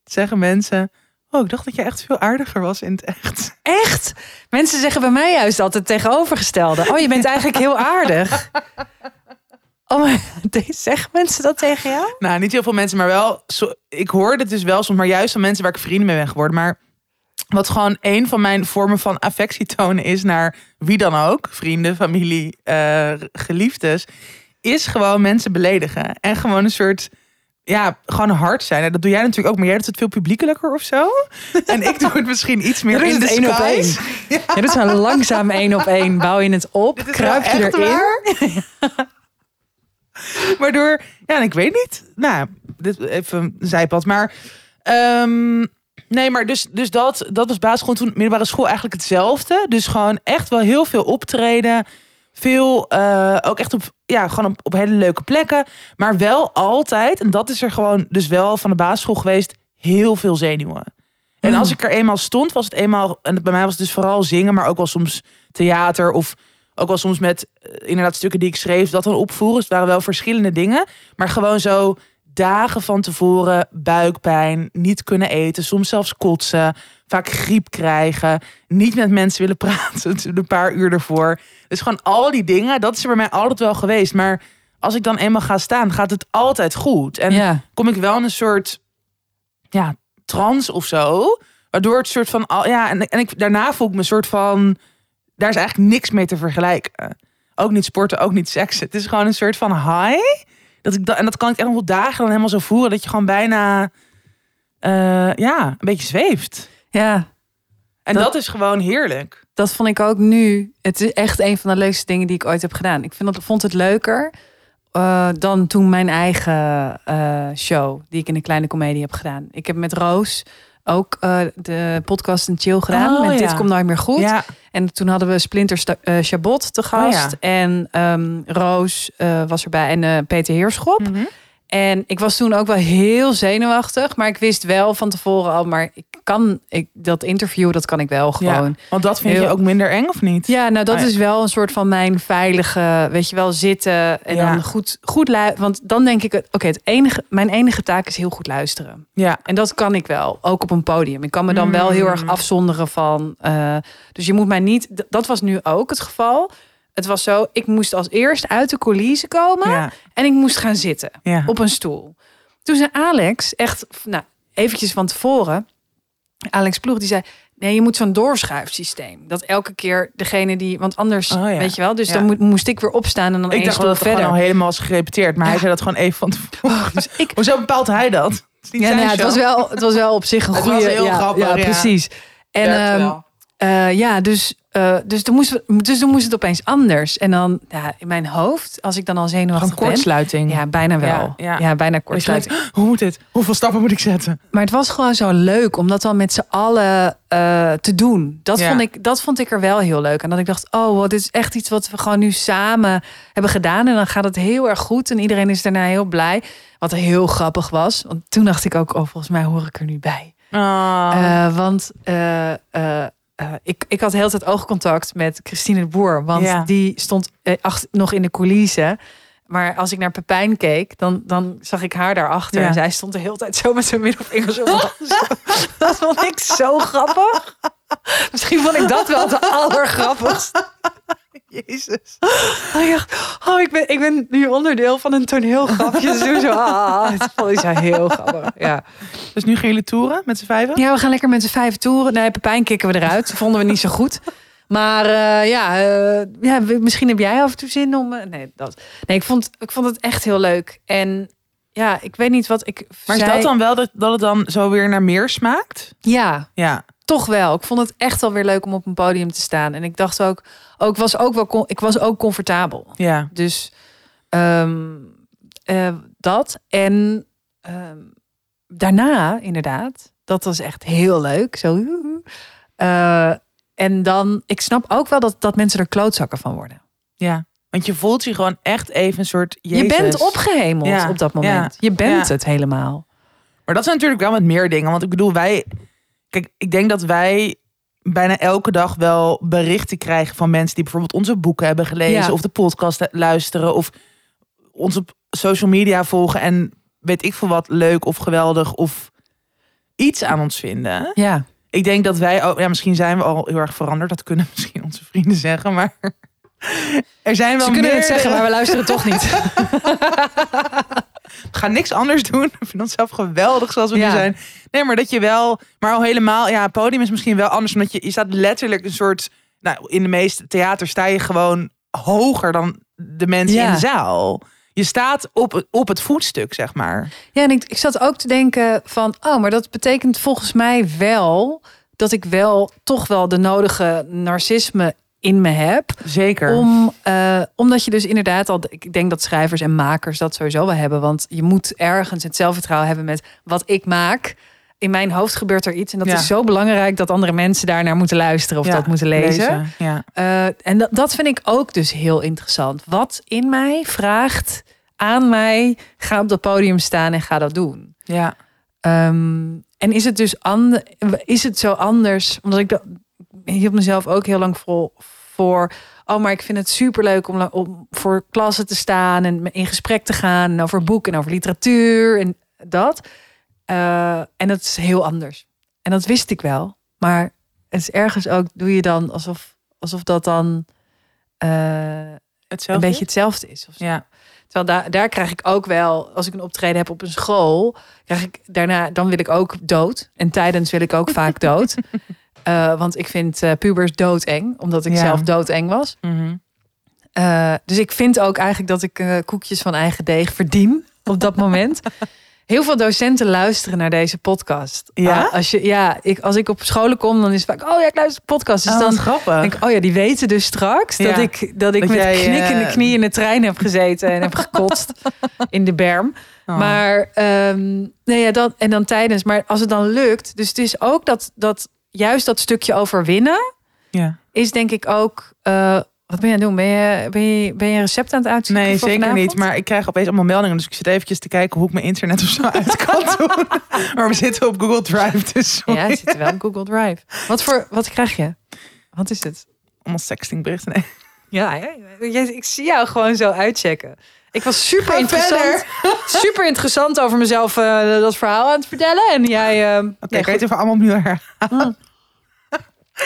zeggen mensen... Oh, ik dacht dat je echt veel aardiger was in het echt. Echt? Mensen zeggen bij mij juist altijd het tegenovergestelde. Oh, je bent eigenlijk heel aardig. Oh, maar zeggen mensen dat tegen jou? Nou, niet heel veel mensen, maar wel... Zo, ik hoor het dus wel soms, maar juist van mensen waar ik vrienden mee ben geworden. Maar wat gewoon een van mijn vormen van affectie tonen is naar wie dan ook. Vrienden, familie, eh, geliefdes. Is gewoon mensen beledigen. En gewoon een soort... Ja, gewoon hard zijn. En dat doe jij natuurlijk ook, maar jij doet het veel publiekelijker of zo. En ik doe het misschien iets meer in de één op één. Ja, dat is een langzaam één op één. Bouw je het op, kruip je erin. waar. Waardoor, ja, ik weet niet. Nou, dit even een zijpad. Maar ehm, nee, maar dus, dus dat, dat was basisschool. Toen middelbare school eigenlijk hetzelfde. Dus gewoon echt wel heel veel optreden. Veel, eh, ook echt op, ja, gewoon op, op hele leuke plekken. Maar wel altijd, en dat is er gewoon dus wel van de basisschool geweest, heel veel zenuwen. En Mm. als ik er eenmaal stond, was het eenmaal, en bij mij was het dus vooral zingen, maar ook wel soms theater of ook wel soms met eh, inderdaad stukken die ik schreef, dat dan opvoeren. Dus het waren wel verschillende dingen. Maar gewoon zo dagen van tevoren buikpijn, niet kunnen eten, soms zelfs kotsen, vaak griep krijgen, niet met mensen willen praten een paar uur ervoor. Dus gewoon al die dingen, dat is er bij mij altijd wel geweest. Maar als ik dan eenmaal ga staan, gaat het altijd goed. En Ja. kom ik wel in een soort ja, trance of zo. Waardoor het soort van al ja, en, en ik daarna voel ik me een soort van daar is eigenlijk niks mee te vergelijken. Ook niet sporten, ook niet seksen. Het is gewoon een soort van high. Dat ik dat, en dat kan ik echt nog wel dagen dan helemaal zo voeren dat je gewoon bijna eh, ja, een beetje zweeft. Ja, En Dat- dat, is gewoon heerlijk. Dat vond ik ook nu. Het is echt een van de leukste dingen die ik ooit heb gedaan. Ik vind dat, vond het leuker eh, dan toen mijn eigen eh, show, die ik in een kleine komedie heb gedaan. Ik heb met Roos ook eh, de podcast een chill gedaan. Oh, met ja. Dit komt nooit meer goed. Ja, En toen hadden we Splinter Chabot te gast. Oh, En ehm, Roos was erbij. En Peter Heerschop. Mhm. En ik was toen ook wel heel zenuwachtig. Maar ik wist wel van tevoren al. Maar ik kan ik, dat interview, dat kan ik wel gewoon. ja. Want dat vind je ook minder eng of niet? Ja, nou dat Oh ja. is wel een soort van mijn veilige, weet je wel, zitten en Ja. dan goed, goed luisteren. Want dan denk ik, oké, het enige, mijn enige taak is heel goed luisteren. Ja, En dat kan ik wel, ook op een podium. Ik kan me dan wel heel erg Mm. afzonderen van. eh, dus je moet mij niet. Dat was nu ook het geval. Het was zo, ik moest als eerst uit de coulissen komen ja, en ik moest gaan zitten ja. op een stoel. Toen zei Alex, echt, nou, eventjes van tevoren, Alex Ploeg, die zei, nee, je moet zo'n doorschuifsysteem. Dat elke keer degene die, want anders, Oh ja. weet je wel, dus Ja. dan moet, moest ik weer opstaan en dan Ik één dacht stoel dat het verder. gewoon al helemaal was gerepeteerd. Maar hij zei dat gewoon even van tevoren. Dus ik, Hoezo bepaalt hij dat? Ja, nou ja, het was wel, het was wel op zich een Het goede, was heel ja, grappig, ja, ja. precies. En Eh, ja, dus, eh, dus, toen moest, dus toen moest het opeens anders. En dan ja, in mijn hoofd, als ik dan al zenuwachtig ben, kortsluiting. ja, bijna wel. Ja, Ja, ja. bijna kortsluiting. denkt, Hoe moet dit? Hoeveel stappen moet ik zetten? Maar het was gewoon zo leuk om dat dan met z'n allen eh, te doen. Dat, vond ik, dat vond ik er wel heel leuk. En dat ik dacht, oh, wow, dit is echt iets wat we gewoon nu samen hebben gedaan. En dan gaat het heel erg goed. En iedereen is daarna heel blij. Wat heel grappig was. Want toen dacht ik ook, oh, volgens mij hoor ik er nu bij. Oh. Want eh, ik, ik had de hele tijd oogcontact met Christine de Boer. Want Ja. die stond eh, nog in de coulissen. Maar als ik naar Pepijn keek, dan, dan zag ik haar daarachter. Ja. En zij stond de hele tijd zo met zijn middelvinger zo. dat vond ik zo grappig. Misschien vond ik dat wel het allergrappigst. Jezus. Oh, oh, ik ben, ik ben nu onderdeel van een toneelgrapje. Dus zo, ah, ik zo heel grappig. Ja. Dus nu gaan jullie toeren met z'n vijven? Ja, we gaan lekker met z'n vijf toeren. Nee, Pepijn kicken we eruit. Dat vonden we niet zo goed. Maar eh, ja, eh, ja, misschien heb jij af en toe zin om... eh, nee, dat. nee ik, vond, ik vond het echt heel leuk. En ja, ik weet niet wat ik Maar is zei. dat dan wel dat, dat het dan zo weer naar meer smaakt? Ja, Ja. toch wel. Ik vond het echt wel weer leuk om op een podium te staan. En ik dacht ook, ook was ook wel, ik was ook comfortabel. Ja. Dus ehm, eh, dat. En ehm, daarna, inderdaad, dat was echt heel leuk. Zo. eh, en dan, ik snap ook wel dat, dat mensen er klootzakken van worden. Ja. Want je voelt je gewoon echt even een soort Jezus. Je bent opgehemeld Ja, op dat moment. Je bent ja. het helemaal. Maar dat zijn natuurlijk wel met meer dingen. Want ik bedoel, wij... Kijk, ik denk dat wij bijna elke dag wel berichten krijgen van mensen die bijvoorbeeld onze boeken hebben gelezen. Ja. Of de podcast luisteren. Of ons op social media volgen. En weet ik veel wat leuk of geweldig. Of iets aan ons vinden. Ja. Ik denk dat wij ook... Ja, misschien zijn we al heel erg veranderd. Dat kunnen misschien onze vrienden zeggen. Maar er zijn wel Ze kunnen het zeggen, maar we luisteren toch niet. we gaan niks anders doen. We vinden onszelf geweldig zoals we Ja. nu zijn. Nee, maar dat je wel... Maar al helemaal... Ja, podium is misschien wel anders. Omdat je, je staat letterlijk een soort... Nou, in de meeste theater sta je gewoon hoger dan de mensen Ja. in de zaal. Je staat op, het- op het voetstuk, zeg maar. Ja, en ik, ik zat ook te denken van, oh, maar dat betekent volgens mij wel dat ik wel toch wel de nodige narcisme in me heb. Zeker. Om, eh, omdat je dus inderdaad al, ik denk dat schrijvers en makers dat sowieso wel hebben. Want je moet ergens het zelfvertrouwen hebben met wat ik maak. In mijn hoofd gebeurt er iets. En dat Ja. is zo belangrijk dat andere mensen daarnaar moeten luisteren of Ja, dat moeten lezen. Ja. Eh, en dat, dat vind ik ook dus heel interessant. Wat in mij vraagt aan mij, ga op dat podium staan en ga dat doen. ja. Ehm, en is het dus ander, is het zo anders? Omdat ik dat hield mezelf ook heel lang voor, voor oh, maar ik vind het superleuk om, om voor klassen te staan en in gesprek te gaan en over boeken en over literatuur en dat. Uh, en dat is heel anders. En dat wist ik wel. Maar het is ergens ook, doe je dan alsof, alsof dat dan uh, een beetje hetzelfde is. Of zo. Ja. Terwijl daar, daar krijg ik ook wel, als ik een optreden heb op een school, krijg ik daarna, dan wil ik ook dood. En tijdens wil ik ook vaak dood. Uh, want ik vind uh, pubers doodeng, omdat ik Ja. zelf doodeng was. Mhm. Uh, dus ik vind ook eigenlijk dat ik koekjes van eigen deeg verdien op dat moment. Heel veel docenten luisteren naar deze podcast. Ja? Uh, als, je, ja ik, als ik op scholen kom, dan is het vaak... Oh ja, ik luister de podcast. Dus Oh, dan grappig. denk ik... Oh ja, die weten dus straks Ja. dat ik, dat ik Dat met jij, knikkende eh, knie in de trein heb gezeten... en heb gekotst in de berm. Oh. Maar ehm, nee, ja, dat, en dan tijdens. Maar als het dan lukt... Dus het is ook dat, dat juist dat stukje overwinnen... ja. is denk ik ook... uh, wat ben je aan het doen? Ben je, ben je, ben je een recept aan het uitzoeken? Nee, zeker vanavond? niet. Maar ik krijg opeens allemaal meldingen. Dus ik zit eventjes te kijken hoe ik mijn internet of zo uit kan doen. maar we zitten op Google Drive, dus sorry. Ja, het zit wel op Google Drive. Wat, voor, wat krijg je? Wat is het? Allemaal sextingberichten. Nee. Ja, ja, ik zie jou gewoon zo uitchecken. Ik was super interessant. Super interessant over mezelf uh, dat verhaal aan het vertellen. En jij. Uh, Oké, okay, je het even allemaal opnieuw herhalen?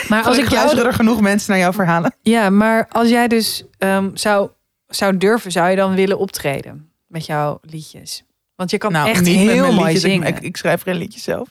Maar als ik jou... er genoeg mensen naar jouw verhalen. Ja, maar als jij dus um, zou, zou durven, zou je dan willen optreden met jouw liedjes? Want je kan nou, echt niet heel mooi liedjes. zingen. Ik, ik, schrijf geen liedjes zelf.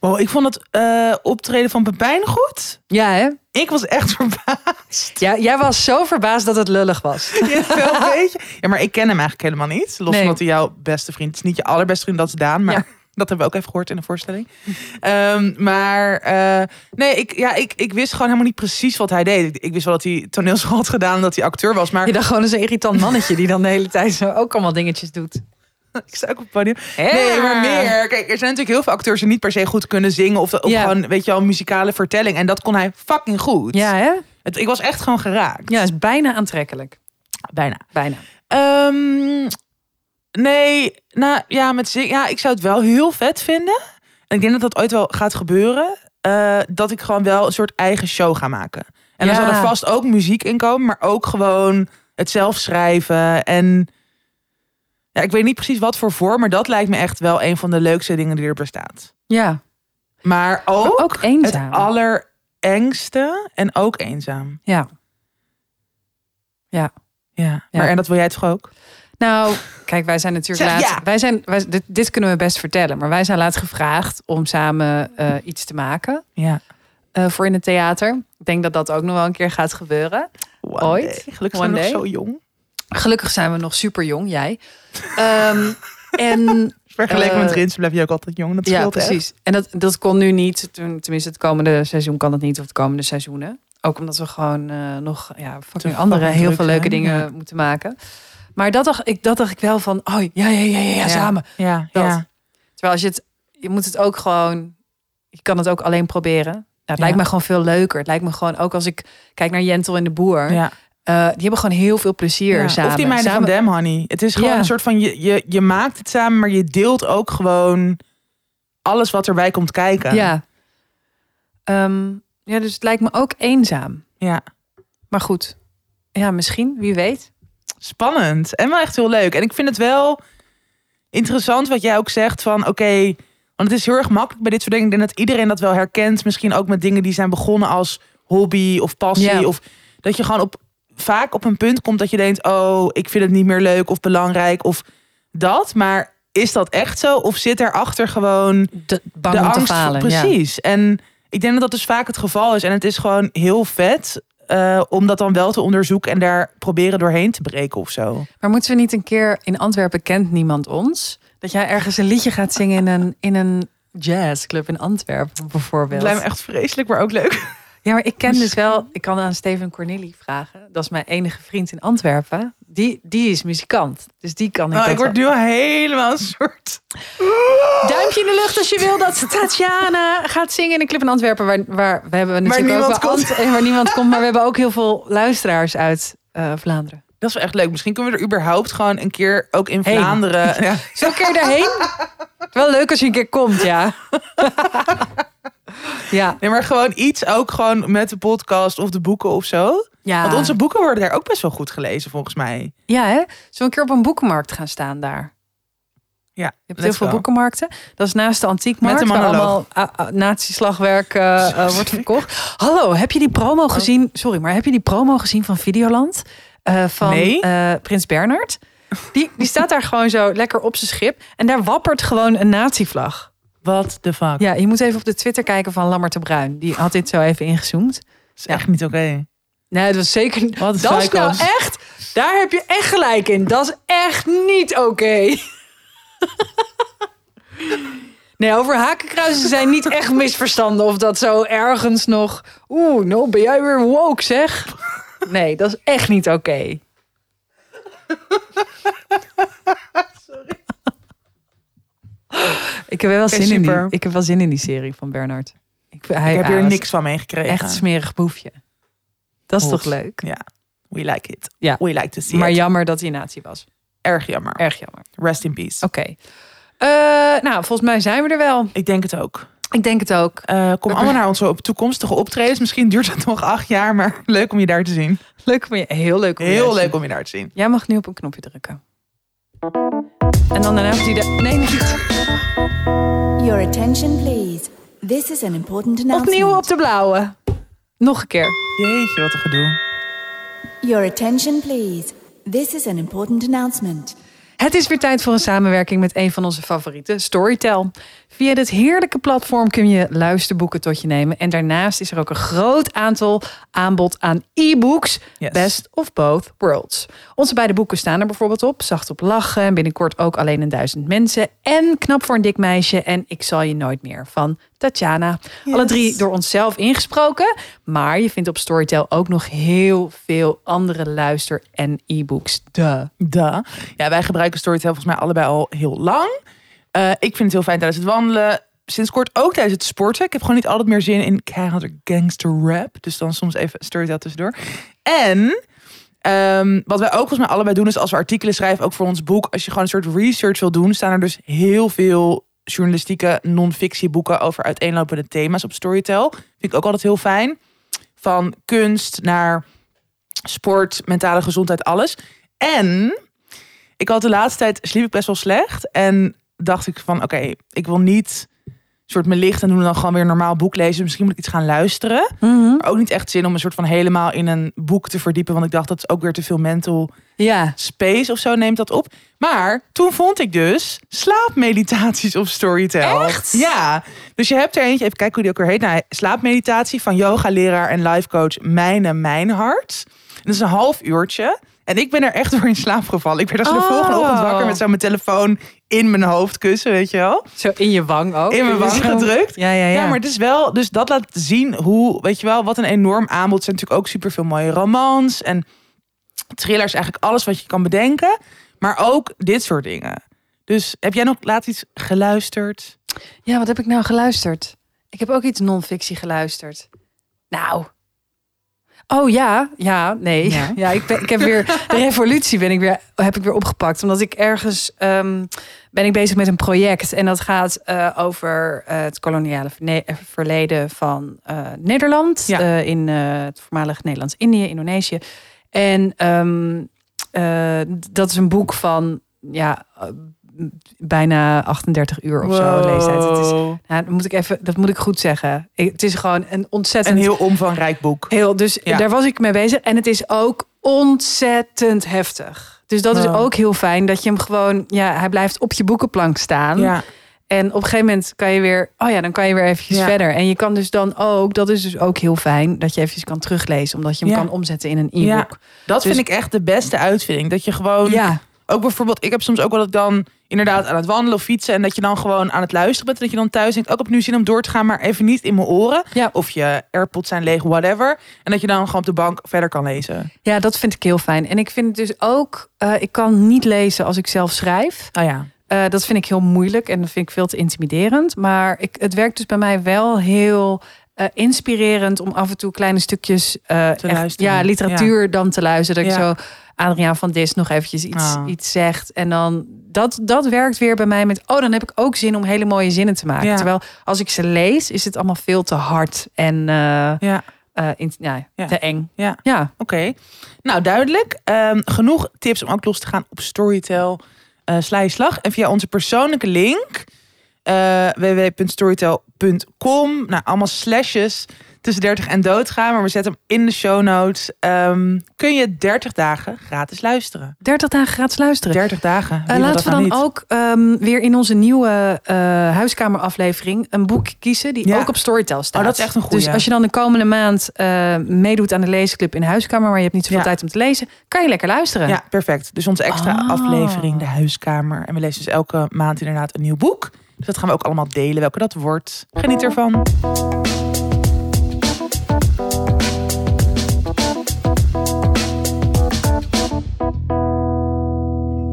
Wow, ik vond het uh, optreden van Pepijn goed. Ja, hè? Ik was echt verbaasd. Ja, jij was zo verbaasd dat het lullig was. Ja, wel een beetje. Ja, maar ik ken hem eigenlijk helemaal niet. Los Nee. van dat hij jouw beste vriend het is. Niet je allerbeste vriend, dat is Daan. Maar Ja. Dat hebben we ook even gehoord in de voorstelling. Ehm, maar uh, nee, ik, ja, ik, ik wist gewoon helemaal niet precies wat hij deed. Ik, wist wel dat hij toneelschool had gedaan en dat hij acteur was. Maar Je dacht gewoon eens een irritant mannetje die dan de hele tijd zo ook allemaal dingetjes doet. ik sta ook op het podium. Nee, maar meer. Kijk, er zijn natuurlijk heel veel acteurs die niet per se goed kunnen zingen. Of, of Ja. gewoon, weet je wel, een muzikale vertelling. En dat kon hij fucking goed. Ja, hè? Het, ik was echt gewoon geraakt. Ja, is bijna aantrekkelijk. bijna. Bijna. Ehm, nee, nou ja, met zingen. Ja, ik zou het wel heel vet vinden. En ik denk dat dat ooit wel gaat gebeuren. eh, dat ik gewoon wel een soort eigen show ga maken. En dan Ja. zal er vast ook muziek in komen, maar ook gewoon het zelf schrijven. En ja, ik weet niet precies wat voor vorm, maar dat lijkt me echt wel een van de leukste dingen die er bestaat. Ja. Maar ook, Maar ook eenzaam. het allerengste en ook eenzaam. Ja. Ja. Ja, Ja. maar en dat wil jij toch ook? Nou, kijk, wij zijn natuurlijk ja. Wij zijn, wij, dit, dit kunnen we best vertellen, maar wij zijn laatst gevraagd om samen eh, iets te maken Ja. eh, voor in het theater. Ik denk dat dat ook nog wel een keer gaat gebeuren. One Ooit. day. Gelukkig One zijn we nog zo jong. Gelukkig zijn we nog super jong, jij. Ehm, en Vergeleken Eh, met Rins blijf je ook altijd jong. Dat ja, echt. precies. En dat, dat kon nu niet. Ten- Tenminste, het komende seizoen kan het niet, of de komende seizoenen. Ook omdat we gewoon eh, nog ja, fucking andere heel veel leuke dingen ja. moeten maken. Maar dat dacht ik, dat dacht ik wel van, oh ja, ja, ja, ja, ja, samen. Ja, Dat. ja. Terwijl als je het, je moet het ook gewoon, je kan het ook alleen proberen. Nou, het lijkt me gewoon veel leuker. Het lijkt me gewoon ook als ik kijk naar Jentel en de Boer. ja. eh, die hebben gewoon heel veel plezier Ja. samen. Of die meiden samen, van Dem Honey. Het is gewoon Ja. een soort van, je, je, je maakt het samen, maar je deelt ook gewoon alles wat erbij komt kijken. Ja. Ehm, ja, dus het lijkt me ook eenzaam. ja. Maar goed, ja, misschien, wie weet. Spannend. En wel echt heel leuk. En ik vind het wel interessant wat jij ook zegt van, oké, want het is heel erg makkelijk bij dit soort dingen. Ik denk dat iedereen dat wel herkent. Misschien ook met dingen die zijn begonnen als hobby of passie. Of dat je gewoon op, vaak op een punt komt dat je denkt, oh, ik vind het niet meer leuk of belangrijk of dat. Maar is dat echt zo? Of zit erachter gewoon De, bang de angst? te falen. ja. precies. En ik denk dat dat dus vaak het geval is. En het is gewoon heel vet eh, om dat dan wel te onderzoeken en daar proberen doorheen te breken of zo. Maar moeten we niet een keer in Antwerpen kent niemand ons? Dat jij ergens een liedje gaat zingen in een, in een jazzclub in Antwerpen bijvoorbeeld. Het lijkt me echt vreselijk, maar ook leuk. Ja, maar ik ken dus wel, ik kan aan Steven Cornelie vragen. Dat is mijn enige vriend in Antwerpen. Die, die is muzikant. Dus die kan ik. Nou, ik word wel- nu al helemaal een soort. Duimpje in de lucht als je wil dat Tatjana gaat zingen in een club in Antwerpen. Waar, waar we hebben natuurlijk ook niemand wel komt. Ant- waar niemand komt. Maar we hebben ook heel veel luisteraars uit eh, Vlaanderen. Dat is wel echt leuk. Misschien kunnen we er überhaupt gewoon een keer ook in Heen. Vlaanderen. Ja. Zo een keer daarheen? Wel leuk als je een keer komt, ja. Ja. Nee, maar gewoon iets ook gewoon met de podcast of de boeken of zo. ja. Want onze boeken worden daar ook best wel goed gelezen, volgens mij. Ja, hè? Zullen we een keer op een boekenmarkt gaan staan daar? Ja, Je hebt heel veel go. boekenmarkten. Dat is naast de antiekmarkt, waar allemaal ah, ah, nazi-slagwerk eh, eh, wordt verkocht. Hallo, heb je die Oh. promo gezien? Sorry, maar heb je die promo gezien van Videoland? Eh, van Nee. Prins Bernard? Die, die staat daar gewoon zo lekker op zijn schip. En daar wappert gewoon een nazi-vlag. What the fuck? Ja, je moet even op de Twitter kijken van Lammert de Bruin. Die had dit zo even ingezoomd. is echt niet oké. Nee, het was zeker niet. Wat Dat is nou psycho's. echt. Daar heb je echt gelijk in. Dat is echt niet oké. Nee, over hakenkruisen zijn niet echt misverstanden. Of dat zo ergens nog. Oeh, nou ben jij weer woke, zeg. Nee, dat is echt niet oké. Ik heb wel zin in die. Ik heb wel zin in die serie van Bernard. Ik, hij, Ik heb hier niks van meegekregen. Echt smerig boefje. Dat is Hot. toch leuk? Ja, we like it. Ja. We like to see Maar it. jammer dat hij nazi was. Erg jammer. Erg jammer. Rest in peace. Oké. Eh, nou, volgens mij zijn we er wel. Ik denk het ook. Ik denk het ook. Eh, kom allemaal naar onze op toekomstige optredens. Misschien duurt het nog acht jaar, maar leuk om je daar te zien. Leuk om je, heel leuk om je Heel leuk zien. om je daar te zien. Jij mag nu op een knopje drukken. En dan daarna heeft hij de... Nee, niet. Your attention, please. This is an important announcement. Opnieuw op de blauwe. Nog een keer. Jeetje, wat een gedoe. Your attention, please. This is an important announcement. Het is weer tijd voor een samenwerking met een van onze favorieten, Storytel. Via dit heerlijke platform kun je luisterboeken tot je nemen. En daarnaast is er ook een groot aantal aanbod aan e-books. Yes. Best of both worlds. Onze beide boeken staan er bijvoorbeeld op. Zacht op lachen. En binnenkort ook alleen een duizend mensen. En Knap voor een dik meisje. En Ik zal je nooit meer van Tatjana. Alle drie door onszelf ingesproken. Maar je vindt op Storytel ook nog heel veel andere luister- en e-books. Duh. Duh. Ja, wij gebruiken Storytel volgens mij allebei al heel lang. Eh, ik vind het heel fijn tijdens het wandelen. Sinds kort ook tijdens het sporten. Ik heb gewoon niet altijd meer zin in gangster rap. Dus dan soms even Storytel tussendoor. En ehm, wat wij ook volgens mij allebei doen is als we artikelen schrijven, ook voor ons boek. Als je gewoon een soort research wil doen, staan er dus heel veel journalistieke non-fictieboeken over uiteenlopende thema's op Storytel. Vind ik ook altijd heel fijn. Van kunst naar sport, mentale gezondheid, alles. En ik had de laatste tijd sliep ik best wel slecht. En dacht ik van oké, ik wil niet soort mijn licht en doen en dan gewoon weer normaal boek lezen. Misschien moet ik iets gaan luisteren. Maar ook niet echt zin om een soort van helemaal in een boek te verdiepen. Want ik dacht dat is ook weer te veel mental Ja. space of zo neemt dat op. Maar toen vond ik dus slaapmeditaties op Storytel. Echt? Ja. Dus je hebt er eentje, even kijken hoe die ook weer heet. Nou, slaapmeditatie van yoga-leraar en life-coach Mijne Mijnhart. En dat is een half uurtje. En ik ben er echt door in slaap gevallen. Ik werd als de Oh. volgende ochtend wakker met zo mijn telefoon in mijn hoofdkussen, weet je wel. Zo in je wang ook. In mijn wang gedrukt. Ja, ja, ja. Ja, maar het is wel, dus dat laat zien hoe, weet je wel, wat een enorm aanbod. Er zijn natuurlijk ook super veel mooie romans en thrillers, eigenlijk alles wat je kan bedenken. Maar ook dit soort dingen. Dus heb jij nog laatst iets geluisterd? Ja, wat heb ik nou geluisterd? Ik heb ook iets non-fictie geluisterd. Nou. Oh ja, ja, nee. Ja, Ja. ik, ben, ik heb weer de revolutie ben ik weer, heb ik weer opgepakt. Omdat ik ergens ehm, ben ik bezig met een project. En dat gaat eh, over eh, het koloniale eh, verleden van Nederland. Ja. in het voormalig Nederlands-Indië, Indonesië. En ehm, eh, dat is een boek van ja, bijna 38 uur of zo leeftijd. Het is, ja, dat moet ik even, dat moet ik goed zeggen. Ik- Het is gewoon een ontzettend Een heel omvangrijk boek. heel. Dus Ja. daar was ik mee bezig. En het is ook ontzettend heftig. Dus dat is ook heel fijn dat je hem gewoon, ja, hij blijft op je boekenplank staan. Ja, En op een gegeven moment kan je weer, oh ja, dan kan je weer eventjes Ja. verder. En je kan dus dan ook, dat is dus ook heel fijn, dat je eventjes kan teruglezen, omdat je hem Ja. kan omzetten in een e-book. Ja. dat Dus- vind ik echt de beste uitvinding. Dat je gewoon, ja. ook bijvoorbeeld, ik heb soms ook wel dat ik dan inderdaad aan het wandelen of fietsen en dat je dan gewoon aan het luisteren bent. En dat je dan thuis denkt, ook op nu zin om door te gaan, maar even niet in mijn oren. Ja. Of je AirPods zijn leeg, whatever. En dat je dan gewoon op de bank verder kan lezen. Ja, dat vind ik heel fijn. En ik vind het dus ook, eh, ik kan niet lezen als ik zelf schrijf. Oh ja. Eh, dat vind ik heel moeilijk en dat vind ik veel te intimiderend. Maar ik, het werkt dus bij mij wel heel eh, inspirerend om af en toe kleine stukjes echt- ja, literatuur dan te luisteren. Dat Ja. ik zo Adriaan van Dis nog eventjes iets, Ah. iets zegt. En dan dat, dat werkt weer bij mij met, oh, dan heb ik ook zin om hele mooie zinnen te maken. Ja. Terwijl als ik ze lees, is het allemaal veel te hard en eh, Ja, eh, in, ja, Ja. te eng. ja. Ja, Oké. Nou, duidelijk. Ehm, genoeg tips om ook los te gaan op Storytel. eh sla je slag. En via onze persoonlijke link. www.storytel.com. Nou, allemaal slashes tussen 30 en doodgaan. Maar we zetten hem in de show notes. Ehm, kun je 30 dagen gratis luisteren. 30 dagen gratis luisteren. 30 dagen. Wie Eh, laten we dan niet? ook ehm, weer in onze nieuwe eh huiskameraflevering een boek kiezen die Ja. ook op Storytel staat. Oh, dat is echt een goeie. Dus als je dan de komende maand eh, meedoet aan de leesclub in de huiskamer, maar je hebt niet zoveel Ja. tijd om te lezen, kan je lekker luisteren. Ja, perfect. Dus onze extra Ah. aflevering, de huiskamer. En we lezen dus elke maand inderdaad een nieuw boek. Dus dat gaan we ook allemaal delen, welke dat wordt. Geniet ervan.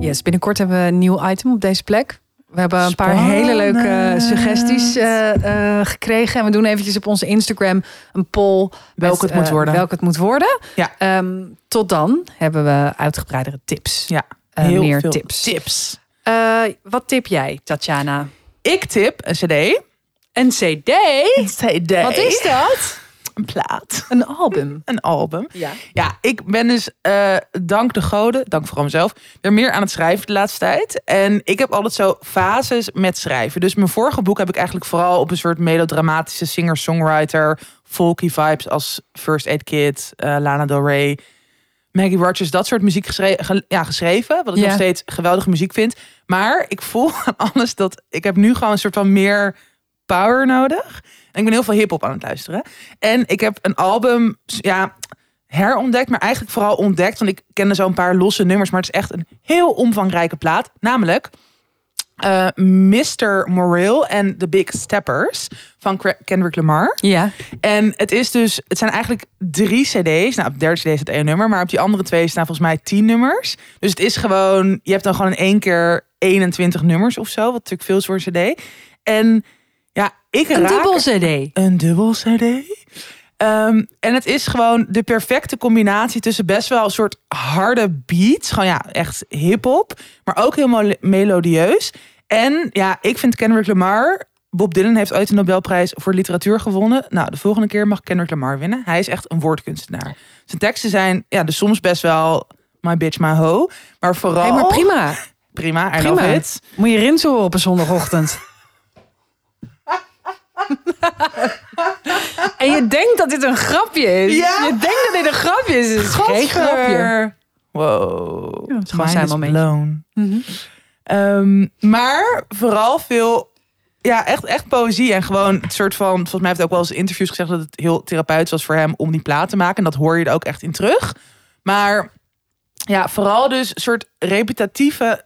Yes, binnenkort hebben we een nieuw item op deze plek. We hebben een paar hele leuke Spannend. suggesties eh, eh, gekregen. En we doen eventjes op onze Instagram een poll. Welke het moet eh, worden. Welke het moet worden. Ja. Ehm, tot dan hebben we uitgebreidere tips. Ja, Eh, heel meer veel tips. tips. Eh, wat tip jij, Tatjana? Ik tip een cd. Een CD? Een cd. Wat is dat? Een plaat. Een album. Een album. Ja. Ja, ik ben dus eh, dank de goden, dank vooral mezelf, weer meer aan het schrijven de laatste tijd. En ik heb altijd zo fases met schrijven. Dus mijn vorige boek heb ik eigenlijk vooral op een soort melodramatische singer-songwriter, folky vibes als First Aid Kid, eh, Lana Del Rey, Maggie Rogers, dat soort muziek geschre- ge- ja, geschreven. Wat ik Ja. nog steeds geweldige muziek vind. Maar ik voel aan alles dat ik heb nu gewoon een soort van meer power nodig. En ik ben heel veel hip-hop aan het luisteren. En ik heb een album, ja, herontdekt, maar eigenlijk vooral ontdekt. Want ik kende zo'n paar losse nummers, maar het is echt een heel omvangrijke plaat. Namelijk eh, Mr. Morale en The Big Steppers van Kendrick Lamar. Ja. En het is dus, het zijn eigenlijk drie CD's. Nou, op de derde CD is het één nummer, maar op die andere twee staan volgens mij tien nummers. Dus het is gewoon, je hebt dan gewoon in één keer 21 nummers of zo, wat natuurlijk veel is voor een CD. En ja, ik Een raak dubbel CD. een dubbel CD. Ehm, en het is gewoon de perfecte combinatie tussen best wel een soort harde beats. Gewoon ja, echt hip-hop. Maar ook helemaal melodieus. En ja, ik vind Kendrick Lamar. Bob Dylan heeft ooit een Nobelprijs voor literatuur gewonnen. Nou, de volgende keer mag Kendrick Lamar winnen. Hij is echt een woordkunstenaar. Zijn teksten zijn ja, dus soms best wel my bitch, my ho. Maar vooral... Hey, maar prima. Prima, I Prima. Moet je Rins horen op een zondagochtend. en je denkt dat dit een grapje is. Ja. Je denkt dat dit een grapje is. Het is geen grapje. Wow. Ja, het is gewoon blown. Ehm, maar vooral veel, ja, echt, echt poëzie. En gewoon het soort van, volgens mij heeft hij ook wel eens in interviews gezegd dat het heel therapeutisch was voor hem om die plaat te maken. En dat hoor je er ook echt in terug. Maar ja, vooral dus een soort repetitieve,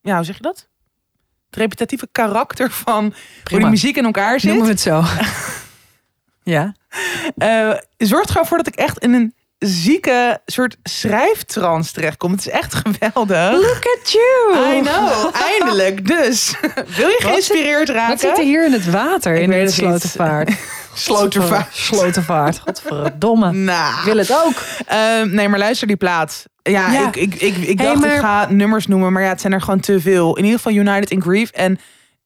ja, hoe zeg je dat? Het repetitieve karakter van hoe Prima. die muziek in elkaar zit. Noemen we het zo. ja. eh, zorgt gewoon voor dat ik echt in een zieke soort schrijftrance terechtkom. Het is echt geweldig. Look at you. I know, eindelijk. Dus, wil je geïnspireerd raken? Wat zit er hier in het water? Ik in het slotenvaart. Slotervaart. Slotenvaart. Godverdomme. Ik Nou, wil het ook. ehm, nee, maar luister die plaat. Ja, Ja. ik, ik, ik, ik Hey, dacht maar- ik ga nummers noemen, maar ja, het zijn er gewoon te veel. In ieder geval United in Grief en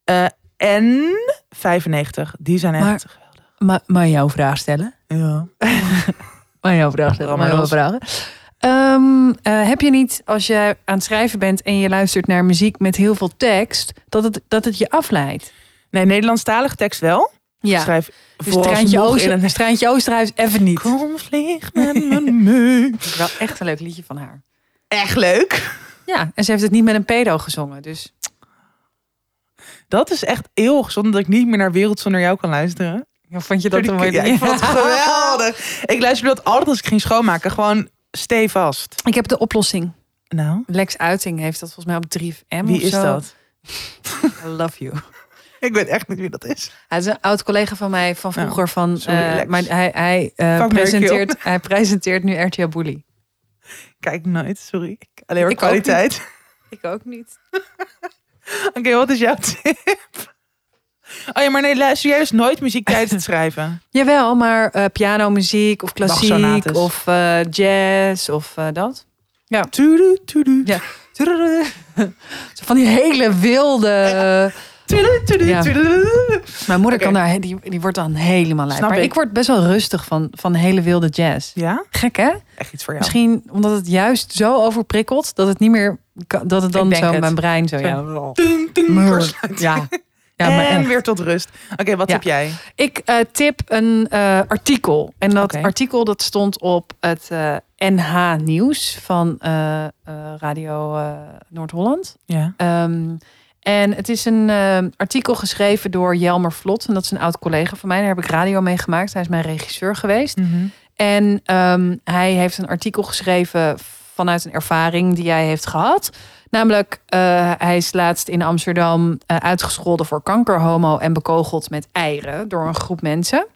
eh en 95. Die zijn echt Maar- geweldig. Maar, maar jouw vraag stellen? Ja. Maar jouw vraag stellen. Maar jouw vragen. Ehm, eh, heb je niet, als je aan het schrijven bent en je luistert naar muziek met heel veel tekst, dat het, dat het je afleidt? Nee, Nederlandstalige tekst wel. Ja. schrijf Dus Treintje, Ooster, een Treintje Oosterhuis even niet. Kom vlieg met me mee. Wel echt een leuk liedje van haar. Echt leuk. Ja, en ze heeft het niet met een pedo gezongen. Dus Dat is echt heel gezond dat ik niet meer naar Wereld Zonder Jou kan luisteren. vond je dat een mooi ja, ik vond het geweldig. Ik luisterde dat altijd als ik ging schoonmaken. Gewoon stevast. Ik heb de oplossing. Nou, Lex Uiting heeft dat volgens mij op 3FM wie of is zo. dat? I love you. Ik weet echt niet wie dat is. Hij is een oud collega van mij van vroeger. van, sorry, eh, maar hij, hij, eh, presenteert, hij presenteert nu RTL Bully. Kijk nooit, sorry. Alleen maar Ik ook kwaliteit. Ik ook niet. Oké, wat is jouw tip? Oh ja, maar nee, luister jij dus nooit muziek tijdens het schrijven? Jawel, maar eh pianomuziek of klassiek of jazz of dat. Tudu, tudu. Ja. Zo Van die hele wilde... Ja. Mijn moeder kan daar, die, die wordt dan helemaal lijp. Snap Maar ik. ik word best wel rustig van, van hele wilde jazz. Ja, Gek hè? echt iets voor jou. Misschien omdat het juist zo overprikkeld dat het niet meer kan, dat het dan Ik denk zo het. mijn brein zo. Zo. Ja, Tung, tung, Meur. versluit. ja. ja maar en echt. weer tot rust. Oké, wat Ja. heb jij? Ik eh, tip een eh, artikel. En dat Oké. artikel dat stond op het eh, NH Nieuws van eh, eh, Radio eh, Noord-Holland. Ja. Ehm, en het is een eh, artikel geschreven door Jelmer Vlot. En dat is een oud collega van mij. Daar heb ik radio mee gemaakt. Hij is mijn regisseur geweest. En ehm, hij heeft een artikel geschreven vanuit een ervaring die hij heeft gehad. Namelijk, eh, hij is laatst in Amsterdam eh, uitgescholden voor kanker, homo en bekogeld met eieren door een groep mensen.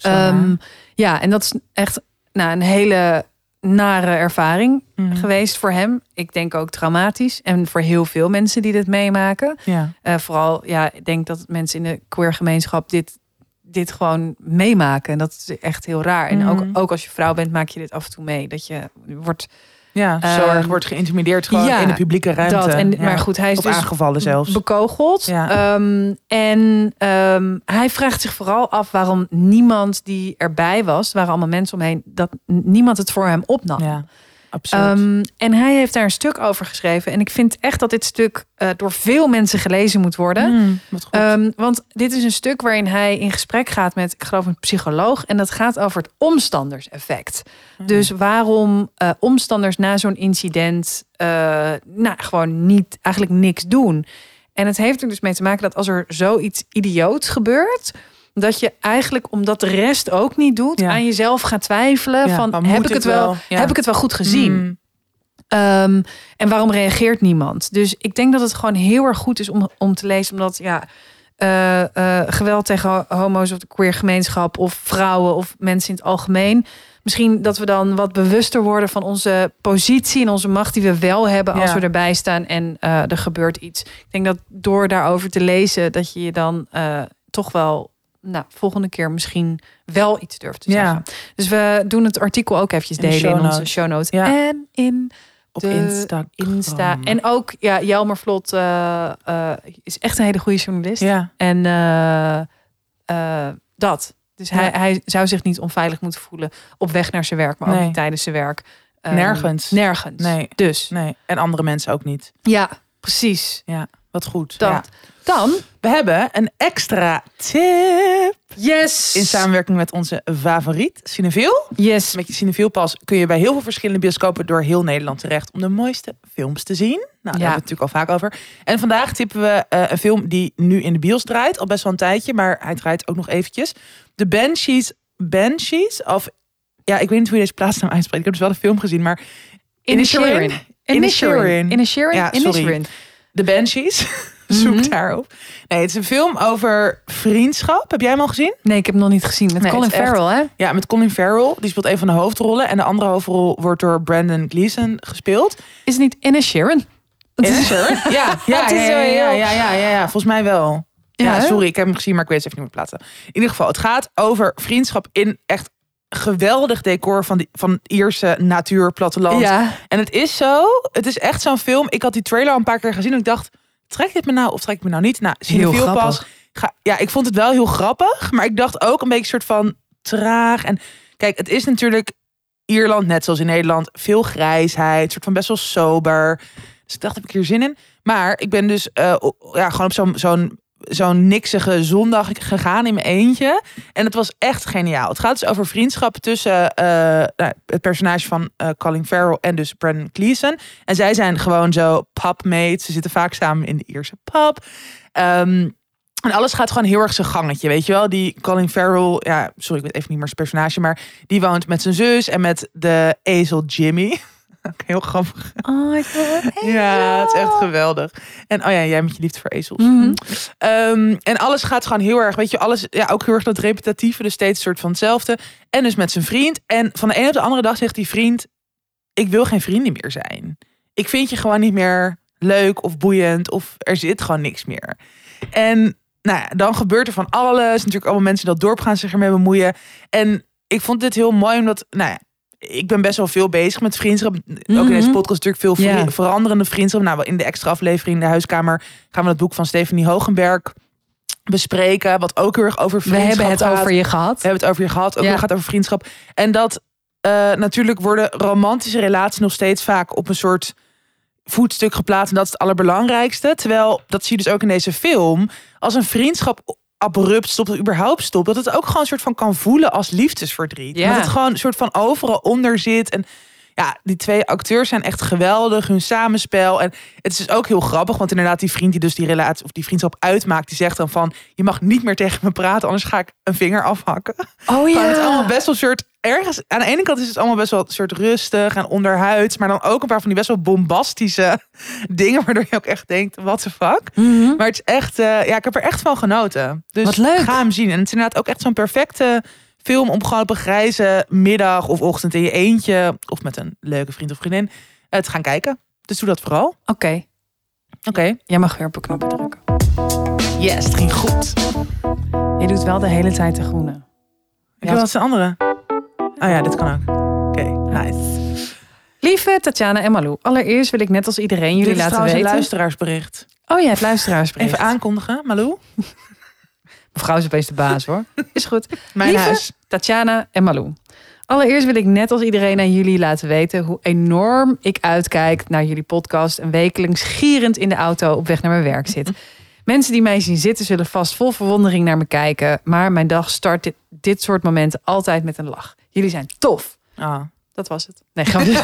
Ehm, ja, en dat is echt nou, een hele nare ervaring Mhm. geweest voor hem. Ik denk ook traumatisch. En voor heel veel mensen die dit meemaken. Ja. Eh, vooral, ja, ik denk dat mensen in de queer gemeenschap dit, dit gewoon meemaken. En dat is echt heel raar. En ook, Mhm. ook als je vrouw bent, maak je dit af en toe mee. Dat je wordt Ja, zo Ehm, wordt geïntimideerd gewoon ja, in de publieke ruimte. dat. En, Ja. Maar goed, hij is Of dus aangevallen zelfs. bekogeld. Ja. Ehm, en ehm, hij vraagt zich vooral af waarom niemand die erbij was, er waren allemaal mensen omheen, dat niemand het voor hem opnam. Absurd. Ehm, en hij heeft daar een stuk over geschreven. En ik vind echt dat dit stuk eh, door veel mensen gelezen moet worden. Mm. Ehm, want dit is een stuk waarin hij in gesprek gaat met, ik geloof, een psycholoog. En dat gaat over het omstanderseffect. Hmm. Dus waarom eh, omstanders na zo'n incident eh, nou, gewoon niet, eigenlijk niks doen. En het heeft er dus mee te maken dat als er zoiets idioots gebeurt, dat je eigenlijk, omdat de rest ook niet doet, Ja. aan jezelf gaat twijfelen Ja, van heb ik het wel, wel? Ja. heb ik het wel goed gezien? Mm, Ehm, en waarom reageert niemand? Dus ik denk dat het gewoon heel erg goed is om, om te lezen. Omdat ja, eh, eh, geweld tegen ho- homo's of de queer gemeenschap... of vrouwen of mensen in het algemeen... misschien dat we dan wat bewuster worden van onze positie... en onze macht die we wel hebben als Ja. we erbij staan... en eh, er gebeurt iets. Ik denk dat door daarover te lezen... dat je je dan toch wel... Nou, volgende keer misschien wel iets durft te Ja. zeggen. Dus we doen het artikel ook eventjes de delen in onze show notes. Ja. En in op de Insta. Insta. En ook, ja, Jelmer Vlot eh, eh, is echt een hele goede journalist. Ja, En eh, dat. Dus hij, Ja. hij zou zich niet onveilig moeten voelen op weg naar zijn werk, maar ook niet tijdens zijn werk. Ehm, Nergens. Nergens. Nee. Dus, nee. En andere mensen ook niet. ja, precies. Wat goed. Dat. Ja. Dan, We hebben een extra tip. yes. In samenwerking met onze favoriet, Cineviel. Yes. Met je Cinevielpas kun je bij heel veel verschillende bioscopen door heel Nederland terecht om de mooiste films te zien. Nou, daar hebben we het natuurlijk al vaak over. En vandaag tippen we eh, een film die nu in de bios draait, al best wel een tijdje, maar hij draait ook nog eventjes. The Banshees, Banshees of ja, ik weet niet hoe je deze plaatsnaam uitspreekt. Ik heb dus wel de film gezien, maar Inisherin. Inisherin. Inisherin. Ja, sorry. The Banshees. Zoek Mhm. daarop. Nee, het is een film over vriendschap. Heb jij hem al gezien? Nee, ik heb hem nog niet gezien. Met Nee, Colin echt- Farrell, hè? Ja, met Colin Farrell. Die speelt een van de hoofdrollen. En de andere hoofdrol wordt door Brandon Gleeson gespeeld. Is het niet Inisherin? Inisherin? Ja, ja, ja, ja, ja, ja, ja, ja, ja, volgens mij wel. Ja, Ja, sorry, ik heb hem gezien, maar ik weet het even niet meer plaatsen. In ieder geval, het gaat over vriendschap in echt geweldig decor van, die, van Ierse natuur, platteland. Ja. En het is zo, het is echt zo'n film. Ik had die trailer al een paar keer gezien en ik dacht, trek dit me nou of trek ik me nou niet? Nou, Cinefiel pas. Ga, ja, ik vond het wel heel grappig, maar ik dacht ook een beetje soort van traag. En kijk, het is natuurlijk Ierland, net zoals in Nederland, veel grijsheid, soort van best wel sober. Dus ik dacht, heb ik hier zin in? Maar ik ben dus eh, ja, gewoon op zo'n zo'n zo'n niksige zondag gegaan in mijn eentje. En het was echt geniaal. Het gaat dus over vriendschap tussen eh, nou, het personage van eh, Colin Farrell en dus Brandon Gleeson. En zij zijn gewoon zo pubmates. Ze zitten vaak samen in de Ierse pub. Ehm, en alles gaat gewoon heel erg zijn gangetje, weet je wel? Die Colin Farrell, ja, sorry, ik weet even niet meer zijn personage, maar die woont met zijn zus en met de ezel Jimmy. Heel grappig. Oh, ik Ja, het is echt geweldig. En oh ja, jij met je liefde voor ezels. Mhm. Ehm, en alles gaat gewoon heel erg, weet je, alles, ja, ook heel erg dat repetitieve, dus steeds een soort van hetzelfde. En dus met zijn vriend. En van de ene op de andere dag zegt die vriend, ik wil geen vrienden meer zijn. Ik vind je gewoon niet meer leuk of boeiend of er zit gewoon niks meer. En nou ja, dan gebeurt er van alles. Natuurlijk allemaal mensen die dat dorp gaan zich ermee bemoeien. En ik vond dit heel mooi, omdat, nou ja, ik ben best wel veel bezig met vriendschap. Ook in deze Mhm. podcast natuurlijk veel veranderende vriendschap. Nou, in de extra aflevering in de huiskamer gaan we het boek van Stephanie Hogenberg bespreken. Wat ook heel erg over We vriendschap hebben het gaat. over je gehad. We hebben het over je gehad. Ook Ja. weer gaat over vriendschap. En dat eh, natuurlijk worden romantische relaties nog steeds vaak op een soort voetstuk geplaatst. En dat is het allerbelangrijkste. Terwijl, dat zie je dus ook in deze film. Als een vriendschap abrupt stopt, of überhaupt stopt, dat het ook gewoon een soort van kan voelen als liefdesverdriet. Ja. Dat het gewoon een soort van overal onder zit. En ja, die twee acteurs zijn echt geweldig. Hun samenspel. En het is dus ook heel grappig. Want inderdaad, die vriend die dus die relatie of die vriendschap uitmaakt, die zegt dan van: Je mag niet meer tegen me praten, anders ga ik een vinger afhakken. Oh Gewoon, het is allemaal best wel een soort ergens. Aan de ene kant is het allemaal best wel een soort rustig en onderhuids, maar dan ook een paar van die best wel bombastische dingen, waardoor je ook echt denkt: what the fuck. Mhm. Maar het is echt, eh, ja, ik heb er echt van genoten. Dus Wat leuk. ga hem zien. En het is inderdaad ook echt zo'n perfecte film om gewoon op een grijze middag of ochtend in je eentje of met een leuke vriend of vriendin eh, te gaan kijken. Dus doe dat vooral. Oké, Oké. jij mag weer op een knopje drukken. Yes, het ging goed. Je doet wel de hele tijd de groene. Ik wil wat een andere. Oh ja, dit kan ook. Oké, nice. Lieve Tatjana en Malou, allereerst wil ik net als iedereen jullie Dit is laten weten. een luisteraarsbericht. Oh ja, het luisteraarsbericht. Even aankondigen, Malou. Mevrouw is opeens de baas hoor. Is goed. Mijn Lieve huis. Tatjana en Malou. Allereerst wil ik net als iedereen aan jullie laten weten hoe enorm ik uitkijk naar jullie podcast en wekelijks gierend in de auto op weg naar mijn werk zit. Mensen die mij zien zitten zullen vast vol verwondering naar me kijken, maar mijn dag start dit, dit soort momenten altijd met een lach. Jullie zijn tof. Ah. Dat was het. Nee, grapje.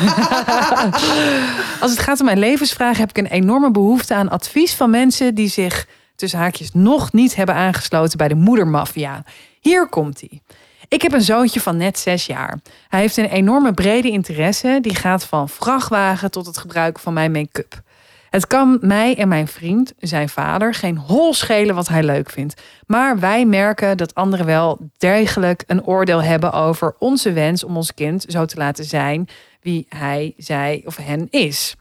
Als het gaat om mijn levensvragen heb ik een enorme behoefte aan advies van mensen die zich tussen haakjes nog niet hebben aangesloten bij de moedermafia. Hier komt hij. Ik heb een zoontje van net zes jaar. Hij heeft een enorme brede interesse die gaat van vrachtwagen tot het gebruiken van mijn make-up. Het kan mij en mijn vriend, zijn vader, geen hol schelen wat hij leuk vindt. Maar wij merken dat anderen wel degelijk een oordeel hebben over onze wens om ons kind zo te laten zijn wie hij, zij of hen is.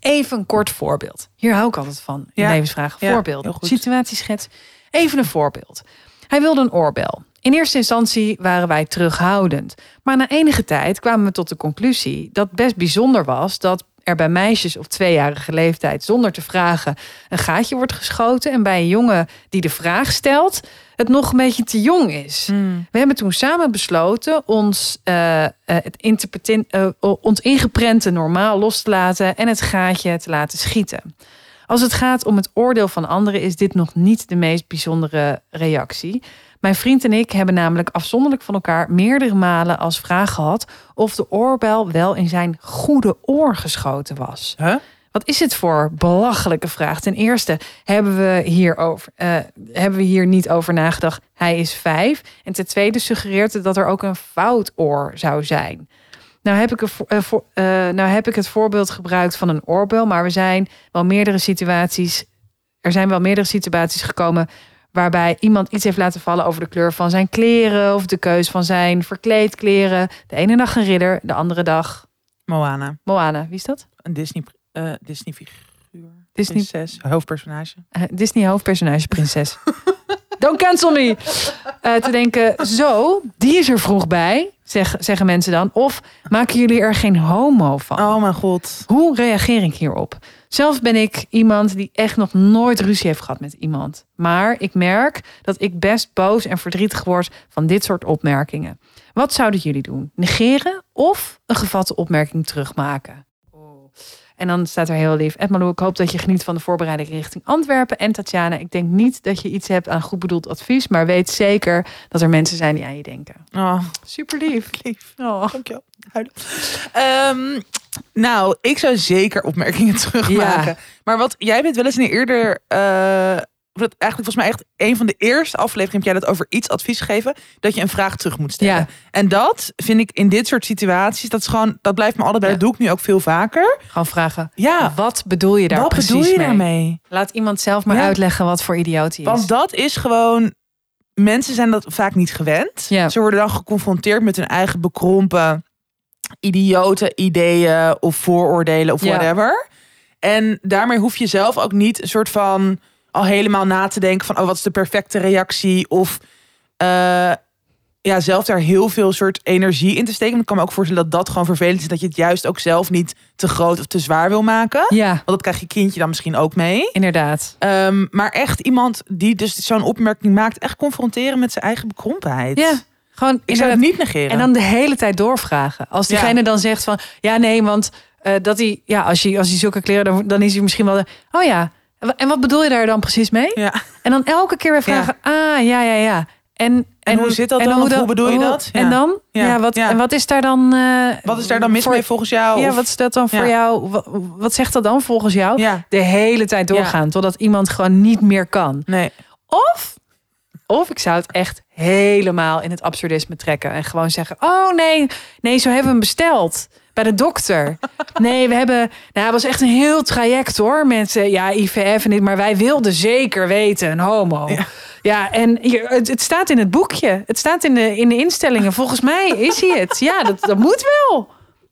Even een kort voorbeeld. Hier hou ik altijd van. Ja. levensvragen. Ja. Situatieschets. Even een voorbeeld. Hij wilde een oorbel. In eerste instantie waren wij terughoudend. Maar na enige tijd kwamen we tot de conclusie dat best bijzonder was dat er bij meisjes op tweejarige leeftijd zonder te vragen een gaatje wordt geschoten. En bij een jongen die de vraag stelt, het nog een beetje te jong is. Hmm. We hebben toen samen besloten ons, eh, eh, het eh, ons ingeprente normaal los te laten en het gaatje te laten schieten. Als het gaat om het oordeel van anderen, is dit nog niet de meest bijzondere reactie. Mijn vriend en ik hebben namelijk afzonderlijk van elkaar meerdere malen als vraag gehad of de oorbel wel in zijn goede oor geschoten was. Huh? Wat is het voor belachelijke vraag? Ten eerste hebben we hier, over, eh, hebben we hier niet over nagedacht. Hij is vijf. En ten tweede suggereert het dat er ook een fout oor zou zijn. Nou heb, ik een, eh, eh, nou heb ik het voorbeeld gebruikt van een oorbel. Maar we zijn wel meerdere situaties. Er zijn wel meerdere situaties gekomen. waarbij iemand iets heeft laten vallen over de kleur van zijn kleren. of de keus van zijn verkleedkleren. De ene dag een ridder, de andere dag Moana. Moana. Wie is dat? Een Disney, eh Disney figuur. Disney Prinses, hoofdpersonage. Eh, Disney hoofdpersonage prinses. Don't cancel me. Eh, te denken, zo, die is er vroeg bij, zeg, zeggen mensen dan. Of maken jullie er geen homo van? Oh mijn god. Hoe reageer ik hierop? Zelf ben ik iemand die echt nog nooit ruzie heeft gehad met iemand. Maar ik merk dat ik best boos en verdrietig word van dit soort opmerkingen. Wat zouden jullie doen? Negeren of een gevatte opmerking terugmaken? En dan staat er heel lief. Ed Malou, ik hoop dat je geniet van de voorbereiding richting Antwerpen. En Tatjana, ik denk niet dat je iets hebt aan goed bedoeld advies. Maar weet zeker dat er mensen zijn die aan je denken. Oh, Super lief. lief. Oh. Dankjewel. Huilen. Ehm, nou, ik zou zeker opmerkingen terugmaken. Maar wat jij bent wel eens in een eerder... eh, wat eigenlijk volgens mij echt een van de eerste afleveringen heb jij dat over iets advies gegeven. Dat je een vraag terug moet stellen. Ja. En dat vind ik in dit soort situaties, dat is gewoon, dat blijft me altijd bij. Ja. Dat doe ik nu ook veel vaker. Gewoon vragen. Ja. Wat bedoel je daar Wat precies bedoel je mee? daarmee? Laat iemand zelf maar Ja. uitleggen wat voor idioot hij is. Want dat is gewoon. Mensen zijn dat vaak niet gewend. Ja. Ze worden dan geconfronteerd met hun eigen bekrompen, idiote ideeën of vooroordelen of whatever. En daarmee hoef je zelf ook niet een soort van al helemaal na te denken van, oh, wat is de perfecte reactie? Of eh, ja, zelf daar heel veel soort energie in te steken. Ik kan me ook voorstellen dat dat gewoon vervelend is. Dat je het juist ook zelf niet te groot of te zwaar wil maken. Ja, Want dat krijg je kindje dan misschien ook mee. inderdaad. Ehm, maar echt iemand die dus zo'n opmerking maakt, echt confronteren met zijn eigen bekrompenheid. Ja, gewoon Ik zou het niet negeren. En dan de hele tijd doorvragen. Als Ja. diegene dan zegt van, ja nee, want eh, dat hij, ja, als je als hij zulke kleren, dan, dan is hij misschien wel, de, oh ja. En wa- En wat bedoel je daar dan precies mee? ja. En dan elke keer weer vragen, ah ja ja ja. En, En hoe zit dat dan? hoe hoe bedoel je hoe- dat? Ja. En dan? Ja. Wat. En wat is daar dan? eh, Wat is daar dan mis voor- mee volgens jou? Ja, Of- wat is dat dan voor jou? Wat, wat zegt dat dan volgens jou? Ja, De hele tijd doorgaan, totdat iemand gewoon niet meer kan. nee. Of, of ik zou het echt helemaal in het absurdisme trekken. En gewoon zeggen, oh nee, nee, zo hebben we hem besteld. Bij de dokter. Nee, we hebben... Nou, het was echt een heel traject hoor. Mensen, ja, IVF en dit. Maar wij wilden zeker weten, een homo. Ja. Ja, en hier, het, het staat in het boekje. Het staat in de, in de instellingen. Volgens mij is hij het. Ja, dat, dat moet wel.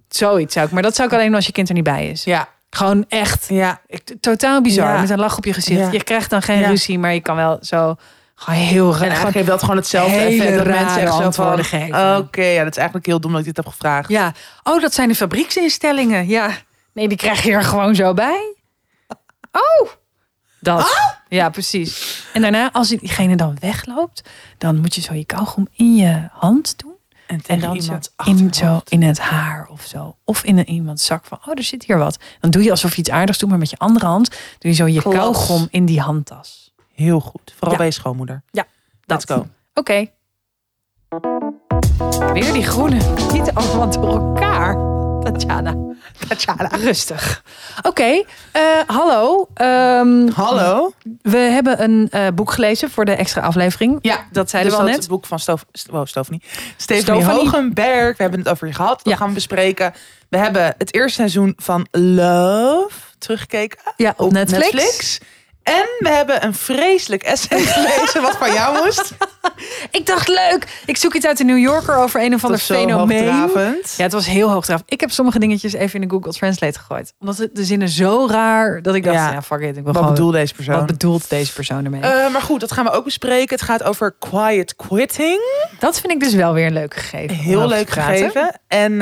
Zoiets zou ik. Maar dat zou ik alleen als je kind er niet bij is. Ja, Gewoon echt ja. totaal bizar. Ja. Met een lach op je gezicht. Ja. Je krijgt dan geen Ja. ruzie, maar je kan wel zo gewoon heel En raar. eigenlijk heeft dat gewoon hetzelfde effect. Dat mensen echt zo van, antwoorden geven. Oké, ja, dat is eigenlijk heel dom dat ik dit heb gevraagd. Ja. Oh, dat zijn de fabrieksinstellingen. Ja. Nee, die krijg je er gewoon zo bij. Oh. Dat. Ja, precies. En daarna, als diegene dan wegloopt, dan moet je zo je kauwgom in je hand doen. En, En dan zo in, zo in het haar of zo. Of in een, iemands zak van, oh, er zit hier wat. Dan doe je alsof je iets aardigs doet, maar met je andere hand doe je zo je Klas. kauwgom in die handtas. Heel goed. Vooral Ja. bij je schoonmoeder. Ja, Let's dat. go. Oké. Weer die groene. Niet allemaal door elkaar. Tatjana. Tatjana. Rustig. Oké, eh, hallo. Ehm, Hallo. we hebben een eh, boek gelezen voor de extra aflevering. Ja, Dat zeiden dus we al dat net. Het boek van Stof, wow, Stefanie. Stephanie Stefanie. Hogenberg. We hebben het over je gehad. Dat Ja. gaan we bespreken. We hebben het eerste seizoen van Love teruggekeken. Ja, op, op Netflix. Netflix. En we hebben een vreselijk essay gelezen wat van jou moest. Ik dacht, leuk. Ik zoek iets uit de New Yorker over een of ander fenomeen. Ja, het was heel hoogdravend. Ik heb sommige dingetjes even in de Google Translate gegooid. Omdat het de zinnen zo raar dat ik dacht, Ja. ja, fuck it. Ik wil Wat gewoon, bedoelt deze persoon? wat bedoelt deze persoon ermee? Eh, maar goed, dat gaan we ook bespreken. Het gaat over quiet quitting. dat vind ik dus wel weer een leuk gegeven. Heel leuk gegeven. En, eh,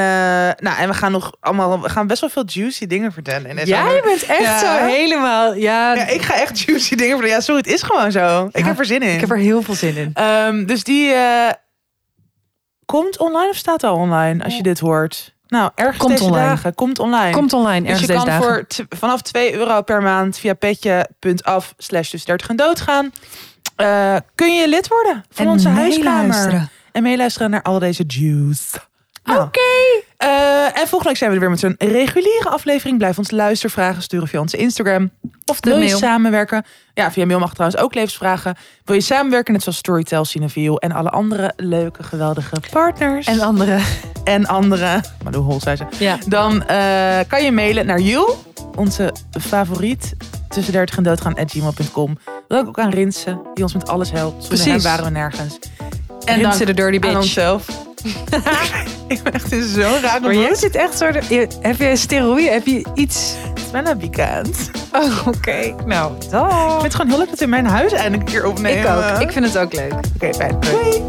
nou, en we gaan nog allemaal, we gaan best wel veel juicy dingen vertellen. in deze aflevering. bent echt Ja. zo helemaal... Ja, Ja, ik ga echt juicy dingen vertellen. Ja, sorry, het is gewoon zo. Ik heb er zin in. ik heb er heel veel zin in. Ehm, dus die eh, komt online of staat al online als je dit hoort? Nou, ergens Komt deze online. dagen. Komt online. Komt online dus ergens je deze kan dagen. voor vanaf 2 euro per maand via petje.af slash tussen 30 en doodgaan. Eh, kun je lid worden van onze huiskamer. En meeluisteren naar al deze juice. Oké. Nou, eh, en volgende week zijn we er weer met een reguliere aflevering. Blijf ons luistervragen sturen via onze Instagram. Of de Wil je mail. samenwerken? Ja, via mail mag trouwens ook levensvragen. Wil je samenwerken net zoals Storytel, Cineville en alle andere leuke, geweldige partners En andere. en andere, maar hoe hol zei ze. Ja. Dan eh, kan je mailen naar Jules, onze favoriet tussen 30 en doodgaan at gmail.com. Wil ook aan Rinsen, die ons met alles helpt. Zonder Precies. waren we nergens. En Rinse dan de dirty aan bitch. onszelf. ik ben echt in zo'n rare Maar jij zit echt zo... de- Heb je steroïden? Heb je iets... Bijna weekend. Oh, oké. Nou, Ik dag. vind het gewoon heel leuk dat we in mijn huis eindelijk een keer opnemen. Ik ook. Ik vind het ook leuk. Oké, fijn. Doei.